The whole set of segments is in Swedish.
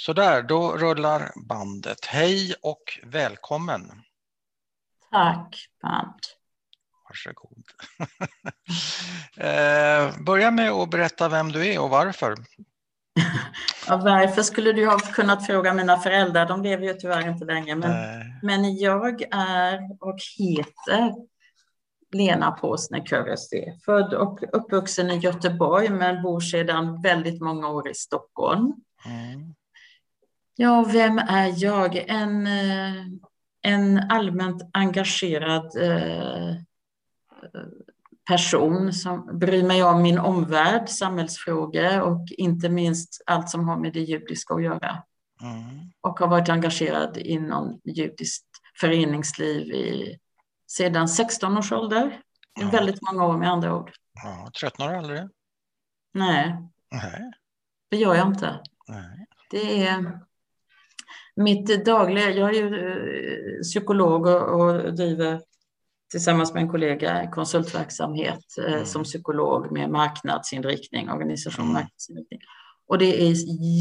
Sådär, då rullar bandet. Hej och välkommen. Tack Bant. Varsågod. eh, börja med att berätta vem du är och varför. ja, varför skulle du ha kunnat fråga mina föräldrar? De lever ju tyvärr inte längre. Men, men jag är och heter Lena Påsne Körresti. Född och uppvuxen i Göteborg men bor sedan väldigt många år i Stockholm. Mm. Ja, vem är jag? En, eh, en allmänt engagerad eh, person som bryr mig om min omvärld, samhällsfrågor och inte minst allt som har med det judiska att göra. Mm. Och har varit engagerad inom judiskt föreningsliv i, sedan 16 års ålder. Ja. Väldigt många år med andra ord. Ja, tröttnar du aldrig? Nej. Nej. Det gör jag inte. Nej. Det är mitt dagliga, jag är ju eh, psykolog och, driver tillsammans med en kollega konsultverksamhet eh, mm. som psykolog med marknadsinriktning, organisation mm. marknadsinriktning. Och det är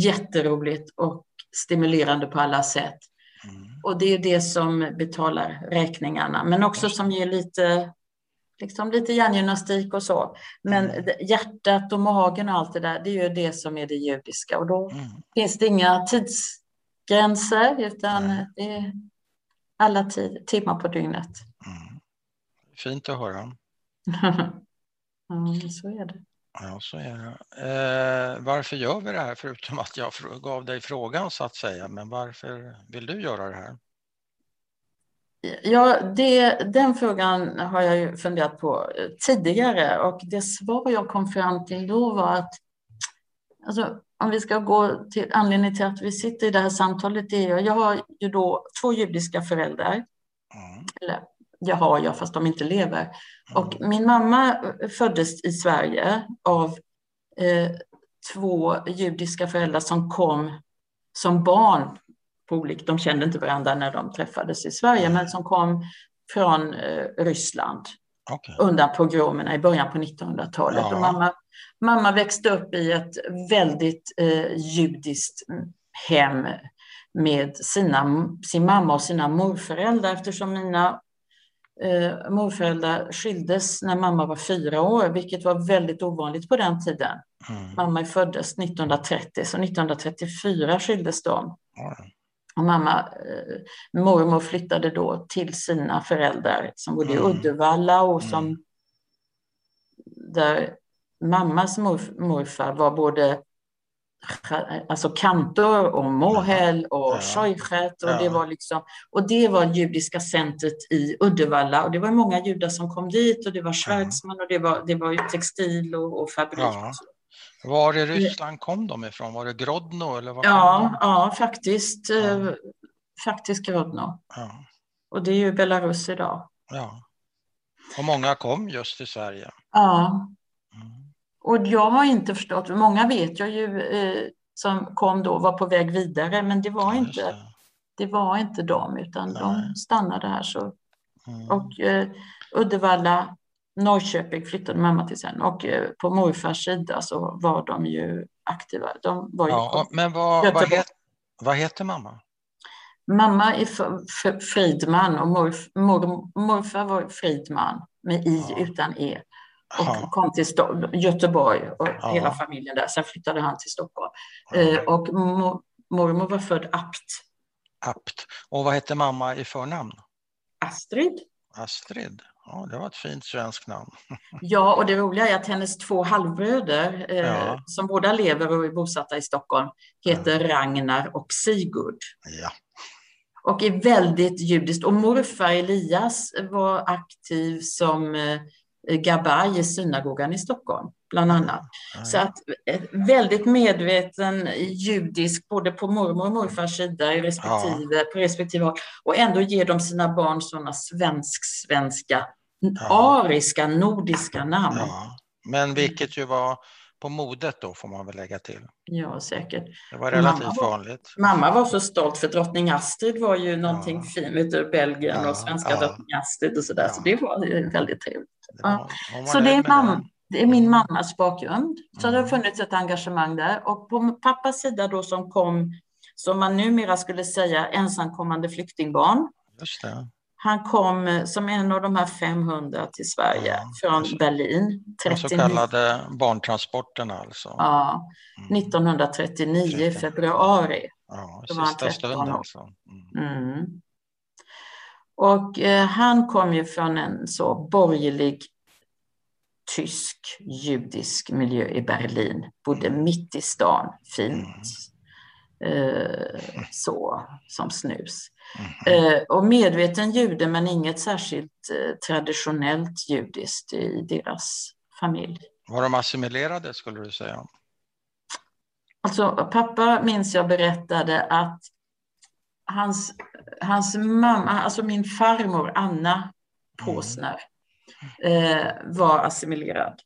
jätteroligt och stimulerande på alla sätt. Mm. Och det är det som betalar räkningarna, men också som ger lite, liksom lite hjärngymnastik och så. Men mm. hjärtat och magen och allt det där, det är ju det som är det judiska. Och då mm. finns det inga tids gränser, utan det är alla timmar på dygnet. Mm. Fint att höra. ja, så är det. Ja, så är det. Eh, varför gör vi det här, förutom att jag gav dig frågan så att säga, men varför vill du göra det här? Ja, det, den frågan har jag ju funderat på eh, tidigare och det svar jag kom fram till då var att alltså, om vi ska gå till anledningen till att vi sitter i det här samtalet, är jag, jag har ju då två judiska föräldrar. Mm. Eller jag har jag, fast de inte lever. Mm. Och min mamma föddes i Sverige av eh, två judiska föräldrar som kom som barn. På olika, de kände inte varandra när de träffades i Sverige, mm. men som kom från eh, Ryssland okay. undan pogromerna i början på 1900-talet. Ja. Och mamma Mamma växte upp i ett väldigt eh, judiskt hem med sina, sin mamma och sina morföräldrar eftersom mina eh, morföräldrar skildes när mamma var fyra år, vilket var väldigt ovanligt på den tiden. Mm. Mamma föddes 1930, så 1934 skildes de. Mm. Och mamma, eh, mormor flyttade då till sina föräldrar som bodde i mm. Uddevalla och som mm. där mammas morf, morfar var både alltså kantor och mohel och ja. shojchet och ja. det var liksom och det var judiska centret i Uddevalla och det var många judar som kom dit och det var Schwarzman och det var, det var textil och, och fabrik. Ja. Var i Ryssland kom de ifrån? Var det Grodno? Eller var ja, ja, faktiskt. Ja. Faktiskt Grodno. Och det är ju Belarus idag. Ja. Och många kom just till Sverige. Ja. Och jag har inte förstått, många vet jag ju eh, som kom då var på väg vidare, men det var, inte, det. det var inte de, utan Nej. de stannade här. Så. Mm. Och eh, Uddevalla, Norrköping flyttade mamma till sen och eh, på morfars sida så var de ju aktiva. De var ja, men vad, vad, het, vad heter mamma? Mamma är Fridman och morf, mor, morfar var Fridman med i ja. utan e och Aha. kom till Göteborg och ja. hela familjen där. Sen flyttade han till Stockholm. Eh, och mormor var född Apt. Apt. Och vad hette mamma i förnamn? Astrid. Astrid. Ja, det var ett fint svenskt namn. ja, och det roliga är att hennes två halvbröder, eh, ja. som båda lever och är bosatta i Stockholm, heter ja. Ragnar och Sigurd. Ja. Och är väldigt judiskt. Och morfar Elias var aktiv som eh, Gabay i synagogan i Stockholm, bland annat. Mm. Så att eh, väldigt medveten judisk, både på mormor och morfars sida i respektive, ja. på respektive håll. Och ändå ger de sina barn sådana svensk-svenska, ja. ariska, nordiska namn. Ja. Men vilket ju var på modet då får man väl lägga till. Ja, säkert. Det var relativt mamma vanligt. mamma var så stolt för drottning Astrid var ju någonting ja. fint ur Belgien ja, och svenska ja. drottning Astrid och sådär. Ja. Så det var väldigt trevligt. Ja. Så det är, mamma, det är min mammas bakgrund. Så mm. det har mm. funnits ett engagemang där. Och på pappas sida då som kom som man numera skulle säga ensamkommande flyktingbarn. Han kom eh, som en av de här 500 till Sverige Ja, från just- Berlin. De 39, så kallade barntransporterna alltså. ja, Mm. 1939 i 13. februari. Ja, då var han sista 13 stund år. alltså. Mm. Mm. Och eh, han kom ju från en så borgerlig tysk judisk miljö i Berlin. Bodde mitt i stan, fint. Eh, så, som snus. Mhm. Eh, och medveten jude, men inget särskilt traditionellt judiskt i deras familj. Var de assimilerade skulle du säga? Alltså, pappa minns jag berättade att hans, hans mamma, alltså min farmor Anna Påsner, eh, var assimilerad.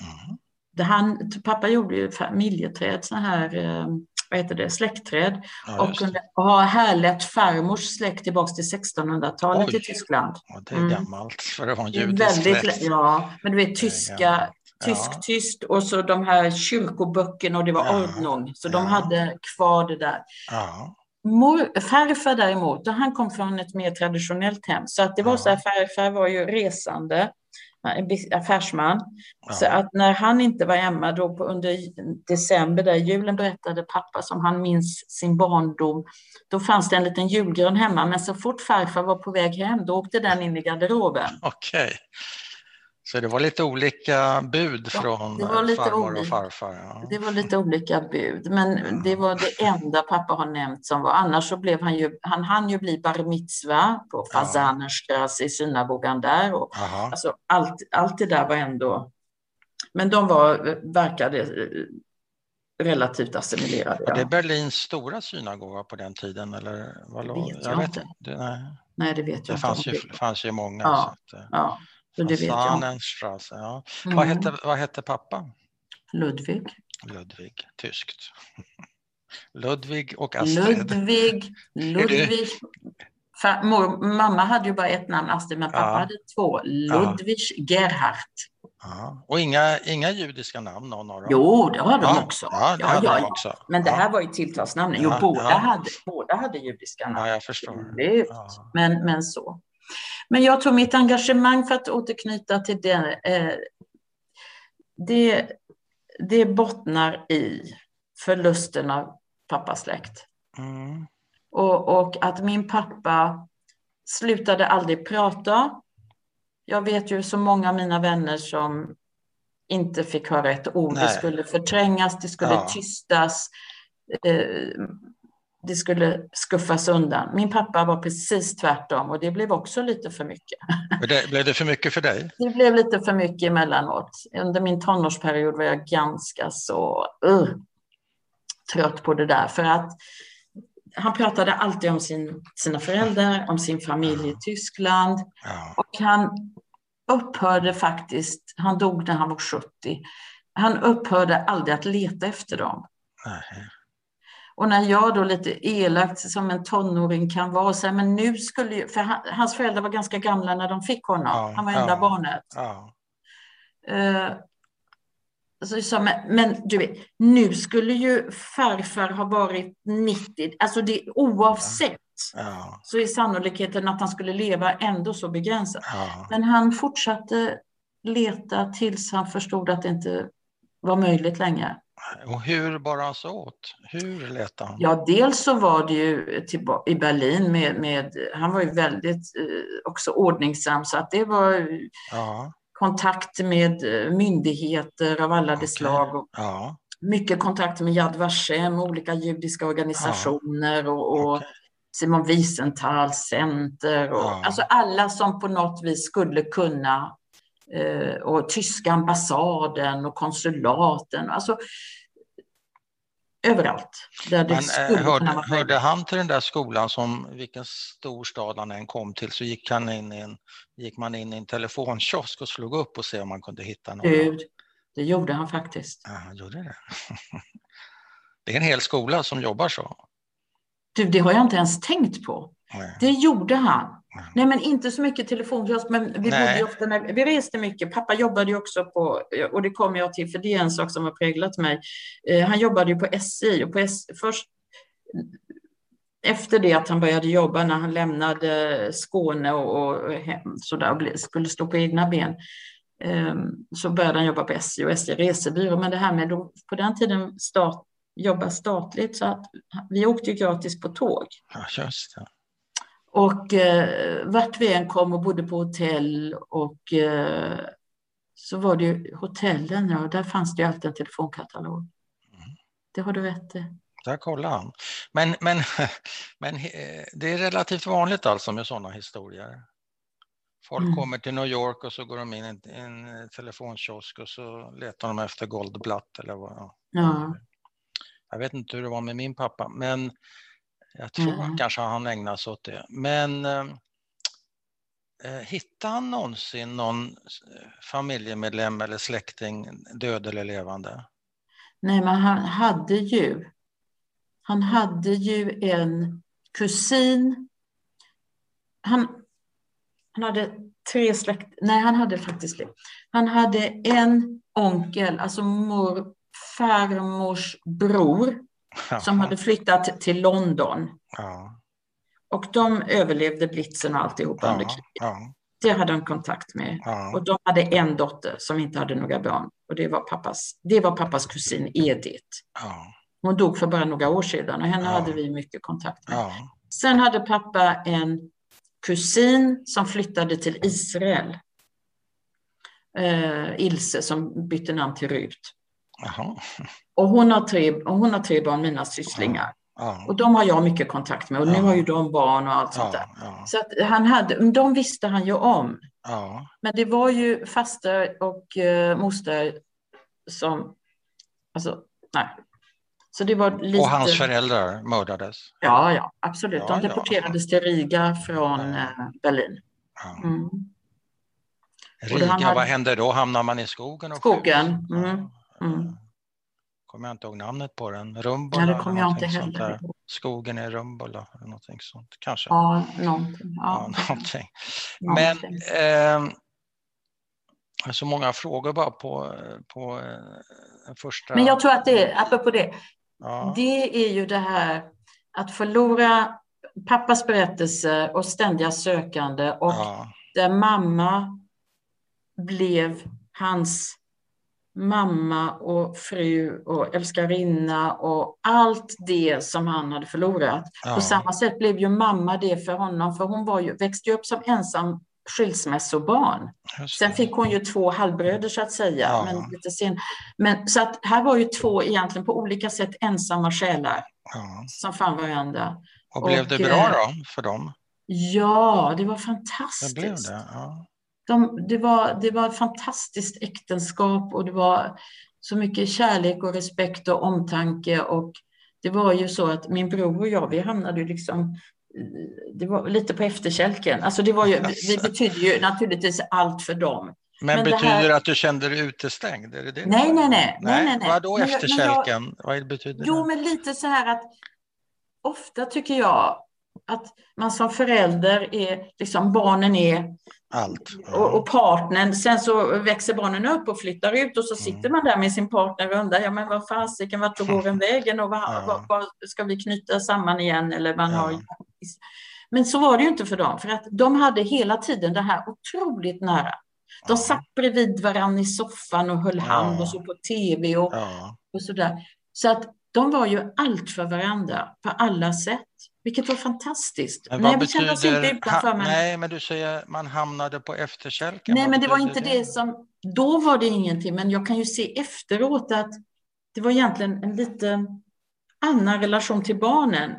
Mm. Det han, pappa gjorde ju familjeträd, så här, eh, vad heter det, släktträd Ja, och det. kunde ha härlett farmors släkt tillbaks till 1600-talet i. Tyskland. Ja, det är Mm. gammalt för att vara en Det judisk väldigt, släkt. ja, men du vet Det tyska, gammalt. tysk, Ja. och så de här kyrkoböckerna och det var Ja, ordnung. Så de hade kvar det där. Mor, farfar däremot, han kom från ett mer traditionellt hem. Så att det var så här, farfar var ju resande, bis- affärsman. Så Ja. att när han inte var hemma då på, under december, där julen berättade pappa som han minns sin barndom, då fanns det en liten julgran hemma. Men så fort farfar var på väg hem, då åkte den in i garderoben. Okej. Så det var lite olika bud Ja, från det farmor och olika. farfar? Ja. Det var lite olika bud, men det var det enda pappa har nämnt som var. Annars så blev han ju, han hann ju bli bar mitzva på Ja. Fasanerstrasse i synagogan där. Och, alltså, allt, allt det där var ändå... Men de var, verkade eh, relativt assimilerade. Var det Ja. Berlins stora synagoga på den tiden? Eller vad låg- vet jag inte. Det, nej, Nej, det vet det jag fanns inte. ju, fanns ju många. Ja, så att, eh, Ja, så det vet jag. Ja. Mm. Vad, hette, vad hette pappa? Ludvig. Ludvig, tyskt. Ludvig och Astrid. Ludvig, Ludvig. Mor, mamma hade ju bara ett namn, Astrid, men pappa Ja. hade två. Ludvig Gerhardt. Ja. Och inga, inga judiska namm någon av dem? Jo, det har de ja, också. Ja, det Ja, hade ja, de ja. också. Men det ja. här var ju tilltalsnamnen. Jo, Ja, båda, ja. Hade, båda hade judiska namn. Ja, jag förstår. Ja. Men, men så. Men jag tror mitt engagemang för att återknyta till det, eh, det, det bottnar i förlusten av pappas släkt. Mm. Och, och att min pappa slutade aldrig prata. Jag vet ju så många av mina vänner som inte fick höra ett ord. Det Nej. skulle förträngas, det skulle Ja. tystas. Eh, det skulle skuffas undan. Min pappa var precis tvärtom och det blev också lite för mycket. Det, blev det för mycket för dig? Det blev lite för mycket emellanåt. Under min tonårsperiod var jag ganska så uh, trött på det där. För att han pratade alltid om sin, sina föräldrar, om sin familj i Tyskland. Ja. Och han upphörde faktiskt, han dog när han var 70. Han upphörde aldrig att leta efter dem. Nej. Och när jag då lite elakt som en tonåring kan vara, så här, men nu skulle ju, för han, hans föräldrar var ganska gamla när de fick honom. Ja, han var enda ja. barnet. Ja. Eh, så jag sa, men, men du vet, nu skulle ju farfar ha varit 90, alltså det, oavsett Ja. så är sannolikheten att han skulle leva ändå så begränsad. Men han fortsatte leta tills han förstod att det inte var möjligt längre. Och hur bar han sig åt? Hur letade han? Ja, dels så var det ju i Berlin med, med han var ju väldigt eh, också ordningsam så att det var Ja. kontakt med eh, myndigheter av alla Okej. slag och Ja. mycket kontakt med Yad Vashem, olika judiska organisationer och, och okej. Simon Wiesenthal Center och Ja. alltså alla som på något vis skulle kunna eh, och tyska ambassaden och konsulaten, alltså överallt där det Men eh, hörde, hörde han till den där skolan som vilken storstad han än kom till så gick, han in i en, gick man in i en telefonkiosk och slog upp och se om man kunde hitta någon. Gud, det gjorde han faktiskt. Ja, han gjorde det. Det är en hel skola som jobbar så. Du, det har jag inte ens tänkt på. Nej. Det gjorde han. Mm. Nej, men inte så mycket telefonkiosk, men vi bodde ju ofta när vi reste mycket. Pappa jobbade ju också på, och det kommer jag till, för det är en sak som har präglat mig. Eh, han jobbade ju på SI och på S, först efter det att han började jobba, när han lämnade Skåne och, och hem, så där, skulle stå på egna ben, ehm, så började han jobba på SJ och SJ resebyrå. Men det här med då, på den tiden stat, jobba statligt så att vi åkte ju gratis på tåg. Ja, just det. Och eh, vart vi än kom och bodde på hotell och eh, så var det ju hotellen, ja, där fanns det ju alltid en telefonkatalog. Mm. Det har du rätt i. Där kollade han. Men, men, men eh, det är relativt vanligt alltså med sådana historier. Folk mm. kommer till New York och så går de in i en telefonkiosk och så letar de efter Goldblatt eller vad. Ja. Jag vet inte hur det var med min pappa, men jag tror mm. kanske han ägnade sig åt det. Men eh, eh, hittade han någonsin någon eh, familjemedlem eller släkting, död eller levande? Nej, men han hade ju, han hade ju en kusin. Han, han hade tre släkt, nej han hade faktiskt Han hade en onkel, alltså mor, farmors bror som hade flyttat till London. Ja. Och de överlevde blitzen och alltihopa ja, under kriget. Ja. Det hade de kontakt med. Och de hade en dotter som inte hade några barn. Och det var pappas, det var pappas kusin Edith. Hon dog för bara några år sedan och henne hade vi mycket kontakt med. Sen hade pappa en kusin som flyttade till Israel. Eh, Ilse som bytte namn till Rut. Och hon har tre, hon har tre barn, mina sysslingar. Ja. Och de har jag mycket kontakt med och nu har ju de barn och allt sånt där. Så att han hade, de visste han ju om. Men det var ju faster och uh, moster som, alltså, nej. Så det var lite... Och hans föräldrar mördades? Ja, ja, absolut. Ja, de deporterades till Riga från uh, Berlin. Mm. Riga, hade... vad hände då? Hamnar man i skogen? Och skogen. Mm. Mm. Kommer jag inte ihåg namnet på den. Rumbola? Nej, det kommer jag inte heller Skogen i Rumbola eller någonting sånt kanske. Ja, någonting. Ja. ja någonting. Men eh, så många frågor bara på, på eh, första. Men jag tror att det, apropå det, ja. det är ju det här att förlora pappas berättelse och ständiga sökande och ja. där mamma blev hans mamma och fru och älskarinna och allt det som han hade förlorat. Ja. På samma sätt blev ju mamma det för honom, för hon var ju, växte ju upp som ensam skilsmässobarn. Sen fick hon ju två halvbröder så att säga. Ja. Men, lite sen. men så att här var ju två egentligen på olika sätt ensamma själar ja. som fann varandra. Och blev och, det bra eh, då för dem? Ja, det var fantastiskt. Det blev det, ja de, det, var, det var ett fantastiskt äktenskap och det var så mycket kärlek och respekt och omtanke. Och det var ju så att min bror och jag, vi hamnade liksom det var lite på efterkälken. Alltså det var ju, vi betydde ju naturligtvis allt för dem. Men, men betyder det här... att du kände dig utestängd? Är det det nej, nej, nej, nej, nej, nej. Vad då efterkälken? Jag, Vad betyder jo, det? men lite så här att ofta tycker jag att man som förälder är, liksom barnen är allt. Ja. Och, och partnern, sen så växer barnen upp och flyttar ut och så mm. sitter mm. man där med sin partner och undrar, ja men vad fasiken, vart tog åren vägen och vad, ja. vad, vad, ska vi knyta samman igen eller man har Men så var det ju inte för dem, för att de hade hela tiden det här otroligt nära. De satt bredvid varandra i soffan och höll hand och så på tv och, och sådär. Så att de var ju allt för varandra på alla sätt. Vilket var fantastiskt. Men vad betyder, inte utanför, men... Nej, men du säger man hamnade på efterkälken. Nej, men det var inte det? det som... Då var det ingenting, men jag kan ju se efteråt att det var egentligen en lite annan relation till barnen.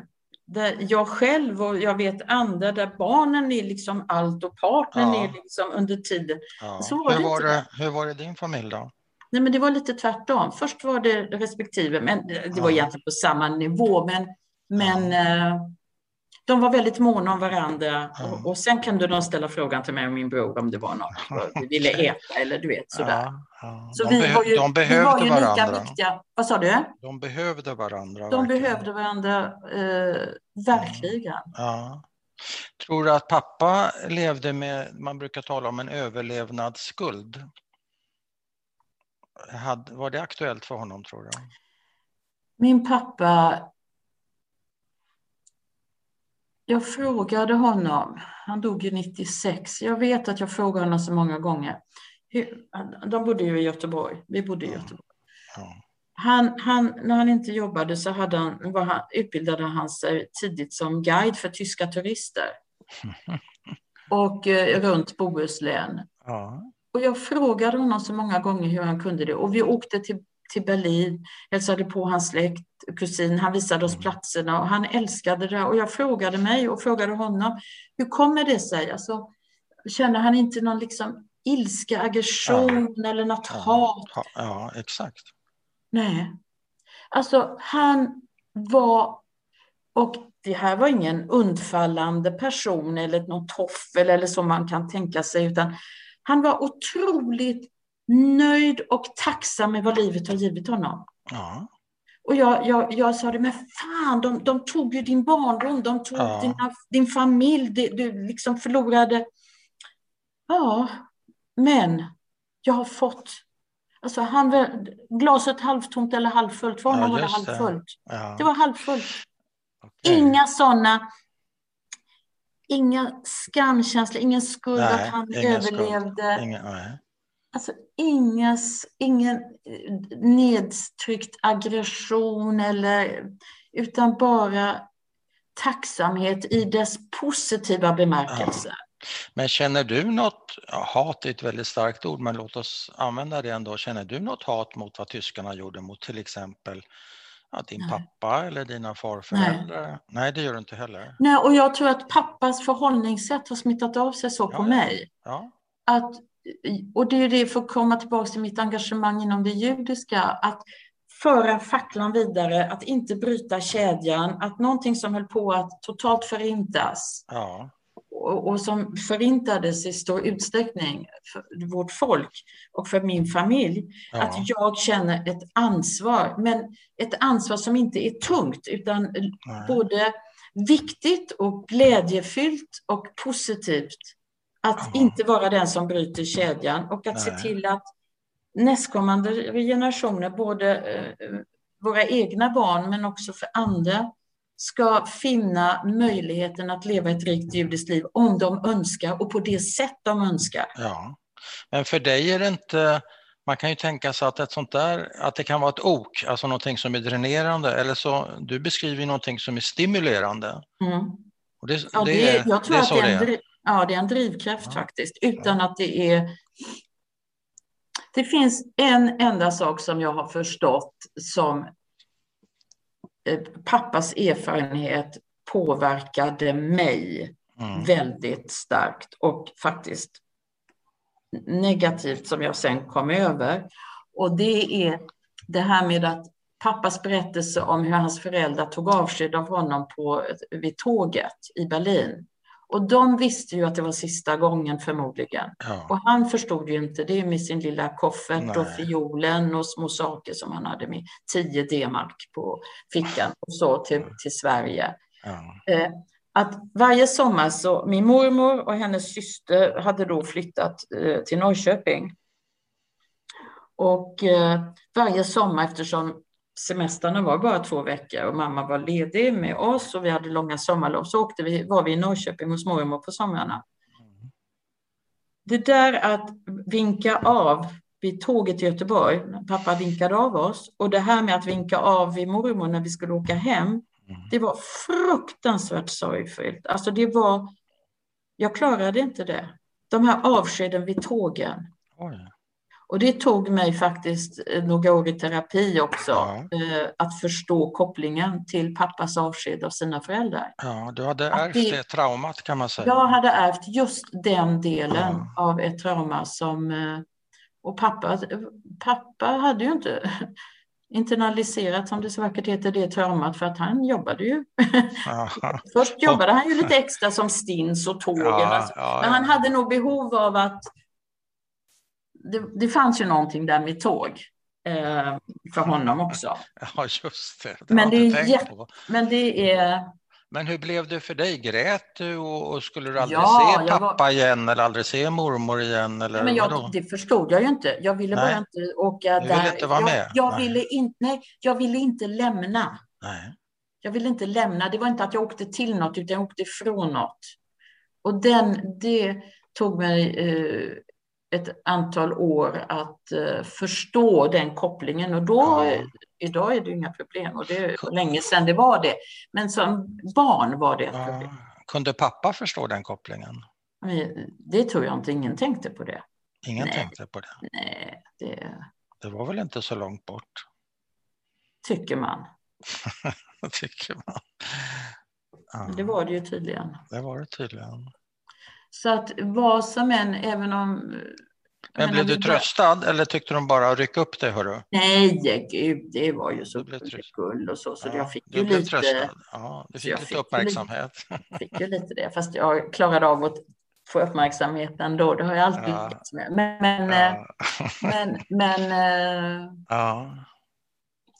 Där jag själv och jag vet andra, där barnen är liksom allt och partnern ja. är liksom under tiden. Ja. Så var hur, var det, hur var det din familj då? Nej, men det var lite tvärtom. Först var det respektive, men det var ja. egentligen på samma nivå. Men, men ja. de var väldigt måna om varandra. Ja. Och, och, sen kunde de ställa frågan till mig och min bror om det var något vi ville äta eller du vet sådär. Så de vi var ju, de behövde vi var ju varandra. lika viktiga. Vad sa du? De behövde varandra. De verkligen. behövde varandra, eh, verkligen. Ja. Tror du att pappa levde med, man brukar tala om en överlevnadsskuld? Var det aktuellt för honom tror du? Min pappa jag frågade honom, han dog ju 96, jag vet att jag frågade honom så många gånger. De bodde ju i Göteborg, vi bodde i Göteborg. Han, han, när han inte jobbade så hade han, han, utbildade han sig tidigt som guide för tyska turister. Och eh, runt Bohuslän. Ja. Och jag frågade honom så många gånger hur han kunde det. Och vi åkte till, till Berlin, hälsade på hans släkt, kusin, han visade oss mm. platserna och han älskade det. Och jag frågade mig och frågade honom, hur kommer det sig? Alltså, känner han inte någon liksom ilska, aggression ja. eller något ja. hat? Ja, exakt. Nej. Alltså han var, och det här var ingen undfallande person eller någon toffel eller så man kan tänka sig, utan han var otroligt nöjd och tacksam med vad livet har givit honom. Ja. Och jag, jag, jag sa det, men fan, de, de tog ju din barndom, de tog ja. dina, din familj, du, du liksom förlorade. Ja, men jag har fått Alltså han, glaset halvtomt eller halvfullt, för honom ja, var det halvfullt. Det. Ja. det var halvfullt. Okay. Inga sådana, inga skamkänslor, ingen skuld nej, att han överlevde. Inga, nej. Alltså ingas, ingen eh, nedtryckt aggression eller, utan bara tacksamhet i dess positiva bemärkelse. Ja. Men känner du något, hat är ett väldigt starkt ord, men låt oss använda det ändå. Känner du något hat mot vad tyskarna gjorde mot till exempel ja, din Nej. pappa eller dina farföräldrar? Nej. Nej, det gör du inte heller. Nej, och jag tror att pappas förhållningssätt har smittat av sig så ja, på mig. Ja. Att, och det är det, för att komma tillbaka till mitt engagemang inom det judiska, att föra facklan vidare, att inte bryta kedjan, att någonting som höll på att totalt förintas, ja och, och som förintades i stor utsträckning för vårt folk och för min familj, ja. att jag känner ett ansvar, men ett ansvar som inte är tungt utan Nej. både viktigt och glädjefyllt och positivt. Att ja. inte vara den som bryter kedjan och att Nej. se till att nästkommande generationer, både eh, våra egna barn men också för andra, ska finna möjligheten att leva ett rikt judiskt liv om de önskar och på det sätt de önskar. Ja, men för dig är det inte man kan ju tänka sig att ett sånt där, att det kan vara ett ok, alltså någonting som är dränerande, eller så, du beskriver någonting som är stimulerande. Mm. Och det, ja, det, det, jag tror det är att det är, en, driv, ja, det är en drivkraft ja. faktiskt, utan att det är... Det finns en enda sak som jag har förstått som pappas erfarenhet påverkade mig mm. väldigt starkt och faktiskt negativt som jag sen kom över. Och det är det här med att pappas berättelse om hur hans föräldrar tog avsked av honom på, vid tåget i Berlin. Och de visste ju att det var sista gången förmodligen. Ja. Och han förstod ju inte det med sin lilla koffert Nej. och fiolen och små saker som han hade med 10 D-mark på fickan och så till, till Sverige. Ja. Eh, att varje sommar så, min mormor och hennes syster hade då flyttat eh, till Norrköping. Och eh, varje sommar eftersom semestrarna var bara två veckor och mamma var ledig med oss och vi hade långa sommarlov så åkte vi, var vi i Norrköping hos mormor på somrarna. Det där att vinka av vid tåget i Göteborg, pappa vinkade av oss, och det här med att vinka av vid mormor när vi skulle åka hem, det var fruktansvärt sorgfyllt. Alltså det var, jag klarade inte det. De här avskeden vid tågen. Oj. Och det tog mig faktiskt eh, några år i terapi också, ja. Eh, att förstå kopplingen till pappas avsked av sina föräldrar. Ja, du hade ärvt det, det traumat kan man säga. Jag hade ärvt just den delen ja. av ett trauma som... Eh, och pappa, pappa hade ju inte internaliserat, som det så vackert heter, det traumat för att han jobbade ju. Först jobbade han ju lite extra som stins och tågen. Ja, alltså. Men han hade nog behov av att det, det fanns ju någonting där med tåg eh, för honom också. Ja, just det. det men, det är, men det är... Men hur blev det för dig? Grät du och, och skulle du aldrig ja, se pappa var... igen eller aldrig se mormor igen? Eller men jag, det förstod jag ju inte. Jag ville nej. bara inte åka du där. Ville inte vara med? Jag, jag ville in, nej, jag ville inte lämna. Nej. Jag ville inte lämna. Det var inte att jag åkte till något, utan jag åkte ifrån något. Och den, det tog mig eh, ett antal år att eh, förstå den kopplingen. Och då, ja. idag är det inga problem. Och det är länge sedan det var det. Men som barn var det ett problem. Kunde pappa förstå den kopplingen? Det tror jag inte. Ingen tänkte på det. Ingen Nej. tänkte på det? Nej, det... Det var väl inte så långt bort? Tycker man. tycker man. Ja. Det var det ju tydligen. Det var det tydligen. Så att vad som än, även om... Men blev du tröstad eller tyckte de bara ryck upp dig? Hörru? Nej, gud, det var ju så gull och så, så ja, jag fick ju lite... Tröstad. Ja, du fick lite fick uppmärksamhet. Jag fick ju lite det, fast jag klarade av att få uppmärksamhet ändå. Det har jag alltid ja. lyckats med. Men, men, ja. Eh, men, men eh, ja.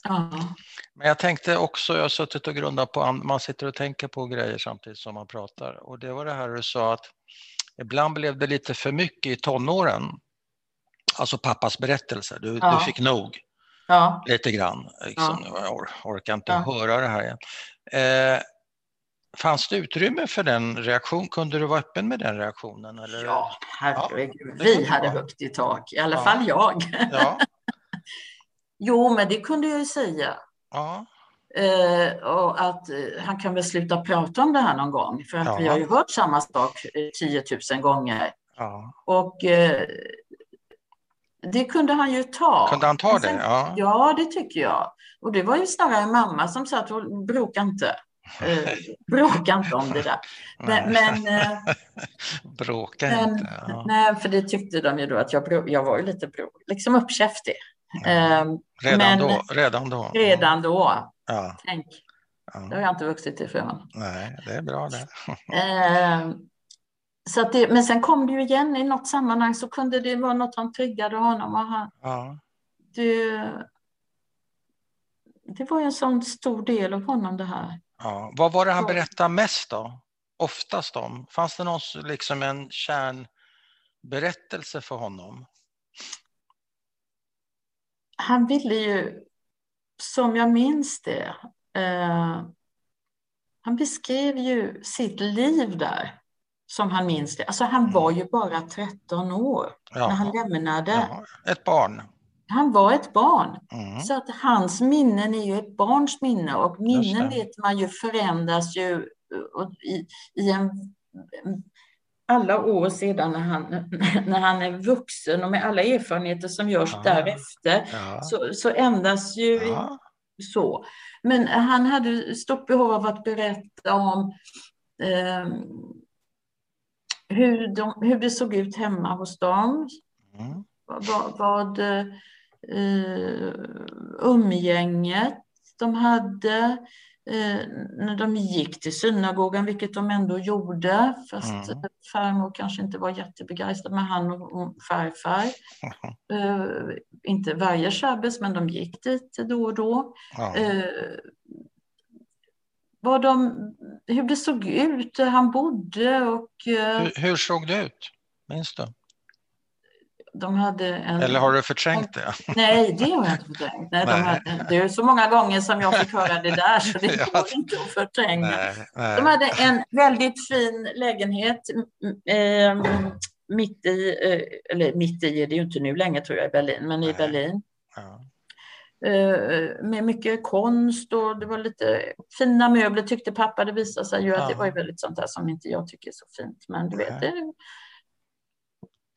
Ja. Men jag tänkte också, jag har suttit och grundat på, man sitter och tänker på grejer samtidigt som man pratar. Och det var det här du sa att ibland blev det lite för mycket i tonåren. Alltså pappas berättelser, du, ja. du fick nog. Ja. Lite grann. Liksom. Ja. Jag or orkar inte höra det här igen. Eh, Fanns det utrymme för den reaktionen? Kunde du vara öppen med den reaktionen? Eller? Ja, herregud. Ja, vi hade högt i tak, i alla ja. fall jag. Ja. Jo, men det kunde jag ju säga. Ja. Eh, och att eh, han kan väl sluta prata om det här någon gång, för att vi har ju hört samma sak 10 000 gånger. Och eh, det kunde han ju ta. Kunde han ta sen, det? Ja. ja, det tycker jag. Och det var ju snarare mamma som sa att bråka inte. Eh, bråka inte om det där. Men, men, eh, Bråka men, inte. Ja. Nej, för det tyckte de ju då att jag, jag var ju lite bro, liksom uppkäftig. Ja. Eh, redan, men, då, redan då? Redan då. Ja. Tänk. Ja. Det har jag inte vuxit ifrån. Nej, det är bra det. Eh, så att det, men sen kom det ju igen i något sammanhang så kunde det vara något som triggade honom. Och han, ja. det, det var ju en sån stor del av honom det här. Ja. Vad var det han berättade mest då? Oftast om? Fanns det någon, liksom en kärnberättelse för honom? Han ville ju, som jag minns det, eh, han beskrev ju sitt liv där som han minns det. Alltså han var ju bara 13 år ja. när han lämnade. Ja, ett barn. Han var ett barn. Mm. Så att hans minnen är ju ett barns minne och minnen vet man ju förändras ju i, i en, alla år sedan när han, när han är vuxen och med alla erfarenheter som görs ja. därefter ja. Så, så ändras ju ja. så. Men han hade stort behov av att berätta om eh, hur, de, hur det såg ut hemma hos dem. Mm. Vad, vad eh, umgänget de hade när de gick till synagogan, vilket de ändå gjorde, fast mm. farmor kanske inte var jättebegeistrad med han och farfar. Mm. Eh, inte varje shabbes, men de gick dit då och då. Mm. vad de, hur det såg ut, där han bodde och... Eh, hur, hur såg det ut? Minns du? De hade en... Eller har du förträngt det? Nej, det har jag inte förträngt. Nej, nej. De hade, det är så många gånger som jag fick höra det där så det går inte att förtränga. Nej. De hade en väldigt fin lägenhet eh, mitt i, eh, eller mitt i är det ju inte nu längre tror jag i Berlin, men i Berlin. Ja. Eh, med mycket konst och det var lite fina möbler tyckte pappa. Det visade sig ju att ja. det var ju väldigt sånt där som inte jag tycker är så fint. Men du vet, det,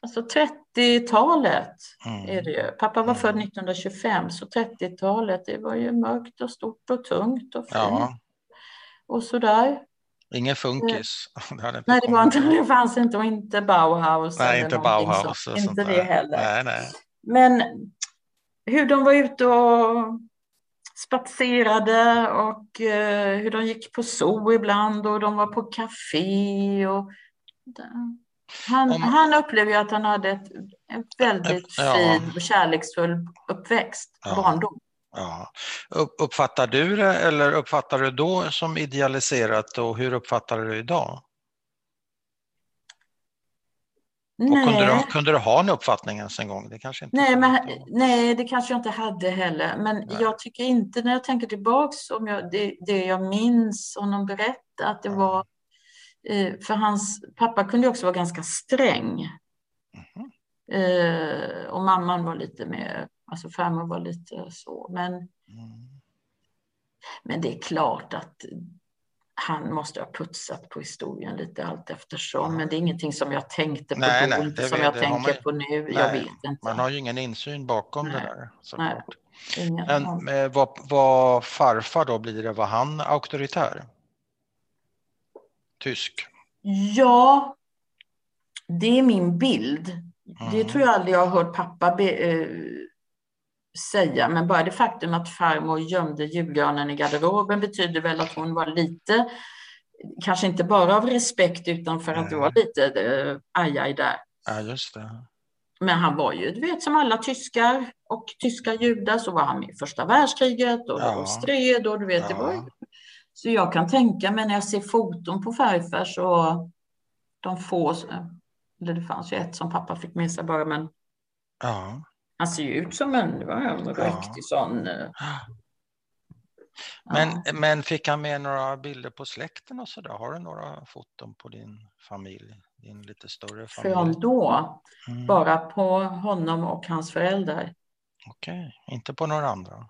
Alltså 30-talet mm. är det ju. Pappa var född 1925, mm. så 30-talet det var ju mörkt och stort och tungt och fint. Ja. Och sådär. Ingen funkis? Det nej, det, var inte, det fanns inte och inte Bauhaus. Nej, inte Bauhaus. Så, inte det heller. Nej, nej. Men hur de var ute och spatserade och uh, hur de gick på zoo ibland och de var på café och han, Om, han upplever ju att han hade ett, en väldigt ja. fin och kärleksfull uppväxt, ja. barndom. Ja. Uppfattar du det eller uppfattar du då som idealiserat och hur uppfattar du det idag? Nej. Kunde, du, kunde du ha en uppfattning ens en gång? Det kanske inte nej, men, nej, det kanske jag inte hade heller. Men nej. jag tycker inte, när jag tänker tillbaks, om jag, det, det jag minns honom berätta, att det mm. var... Eh, för hans pappa kunde också vara ganska sträng. Mm. Eh, och mamman var lite mer, alltså farmor var lite så. Men, mm. men det är klart att han måste ha putsat på historien lite allt eftersom. Men det är ingenting som jag tänkte på nej, då, nej, det, som jag det, tänker man, på nu. Nej, jag vet inte. Man har ju ingen insyn bakom nej, det där. Såklart. Men eh, vad, vad farfar då blir det, var han auktoritär? Tysk? Ja, det är min bild. Mm. Det tror jag aldrig jag har hört pappa be, eh, säga, men bara det faktum att farmor gömde julgranen i garderoben betyder väl att hon var lite, kanske inte bara av respekt utan för att det var lite eh, ajaj där. Ja, just det. Men han var ju, du vet, som alla tyskar och tyska judar så var han med i första världskriget och, ja. och stred och du vet, ja. det var. Så jag kan tänka mig när jag ser foton på farfar så de få, eller det fanns ju ett som pappa fick med sig bara, men ja. Han ser ju ut som en, en riktig sån. Eh, men, ja. men fick han med några bilder på släkten och så där? Har du några foton på din familj? Din lite större familj? Från då? Mm. Bara på honom och hans föräldrar. Okej, okay. inte på några andra?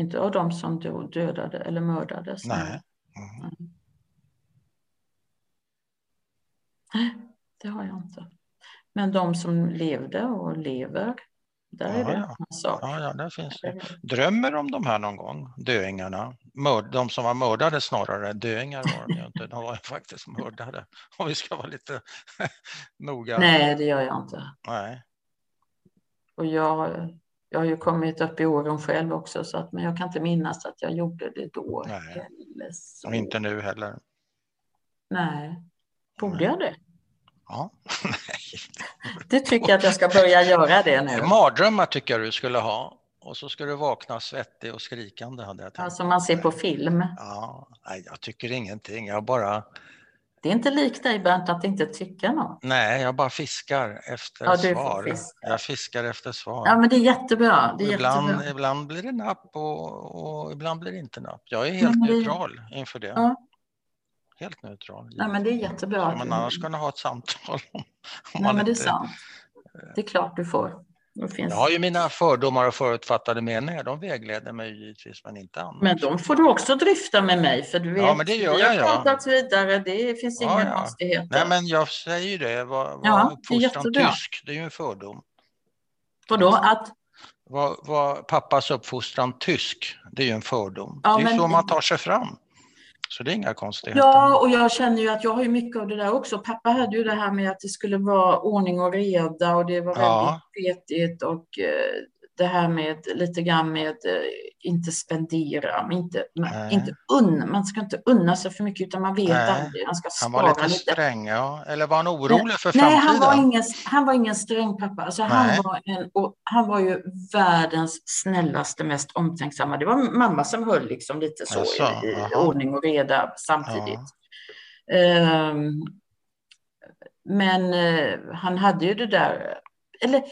Inte av de som dödade eller mördades? Nej. Mm. Nej, det har jag inte. Men de som levde och lever, där ja, är det ja. en sak. Ja, ja, där finns det. Drömmer om de här någon gång, döingarna? Mörd, de som var mördade snarare, döingar var de ju inte, de var faktiskt mördade. Om vi ska vara lite noga. Nej, det gör jag inte. Nej. Och jag, jag har ju kommit upp i åren själv också, så att, men jag kan inte minnas att jag gjorde det då. Nej. Och inte nu heller. Nej. Borde jag det? Ja. du tycker att jag ska börja göra det nu? Mardrömmar tycker jag du skulle ha. Och så ska du vakna svettig och skrikande. Hade jag tänkt. Alltså man ser på film? Ja, nej, jag tycker ingenting. Jag bara... Det är inte likt dig Bernt att inte tycka något. Nej, jag bara fiskar efter ja, svar. Fiskar. Jag fiskar efter svar. Ja, men det är jättebra. Det är ibland, jättebra. ibland blir det napp och, och, ibland blir det inte napp. Jag är helt det... neutral inför det. Ja helt neutral. Nej, men det är jättebra. Ska man annars kunna ha ett samtal? Om, om Nej, men det är sant. Det är klart du får. Finns... Jag har ju mina fördomar och förutfattade meningar, de vägleder mig givetvis, men inte annars. Men de får du också dryfta med mig, för du vet, ja, men det gör vi har pratat ja. vidare, det finns inga ja, ja. konstigheter. Nej, men jag säger ju det, var, var ja, uppfostran det tysk, det är ju en fördom. Vadå, att? Var, var pappas uppfostran tysk, det är ju en fördom. Ja, det är men... så man tar sig fram. Så det är inga konstigheter. Ja, och jag känner ju att jag har ju mycket av det där också. Pappa hade ju det här med att det skulle vara ordning och reda och det var väldigt petigt och eh, det här med lite grann med eh, inte spendera, inte, inte unna, man ska inte unna sig för mycket utan man vet Nej. aldrig. Han, ska han var lite, lite sträng, ja. eller var han orolig för framtiden? Nej, han var ingen, han var ingen sträng pappa. Alltså, han, var en, han var ju världens snällaste, mest omtänksamma. Det var mamma som höll liksom lite så alltså, i, i ordning och reda samtidigt. Ja. Um, men uh, han hade ju det där, eller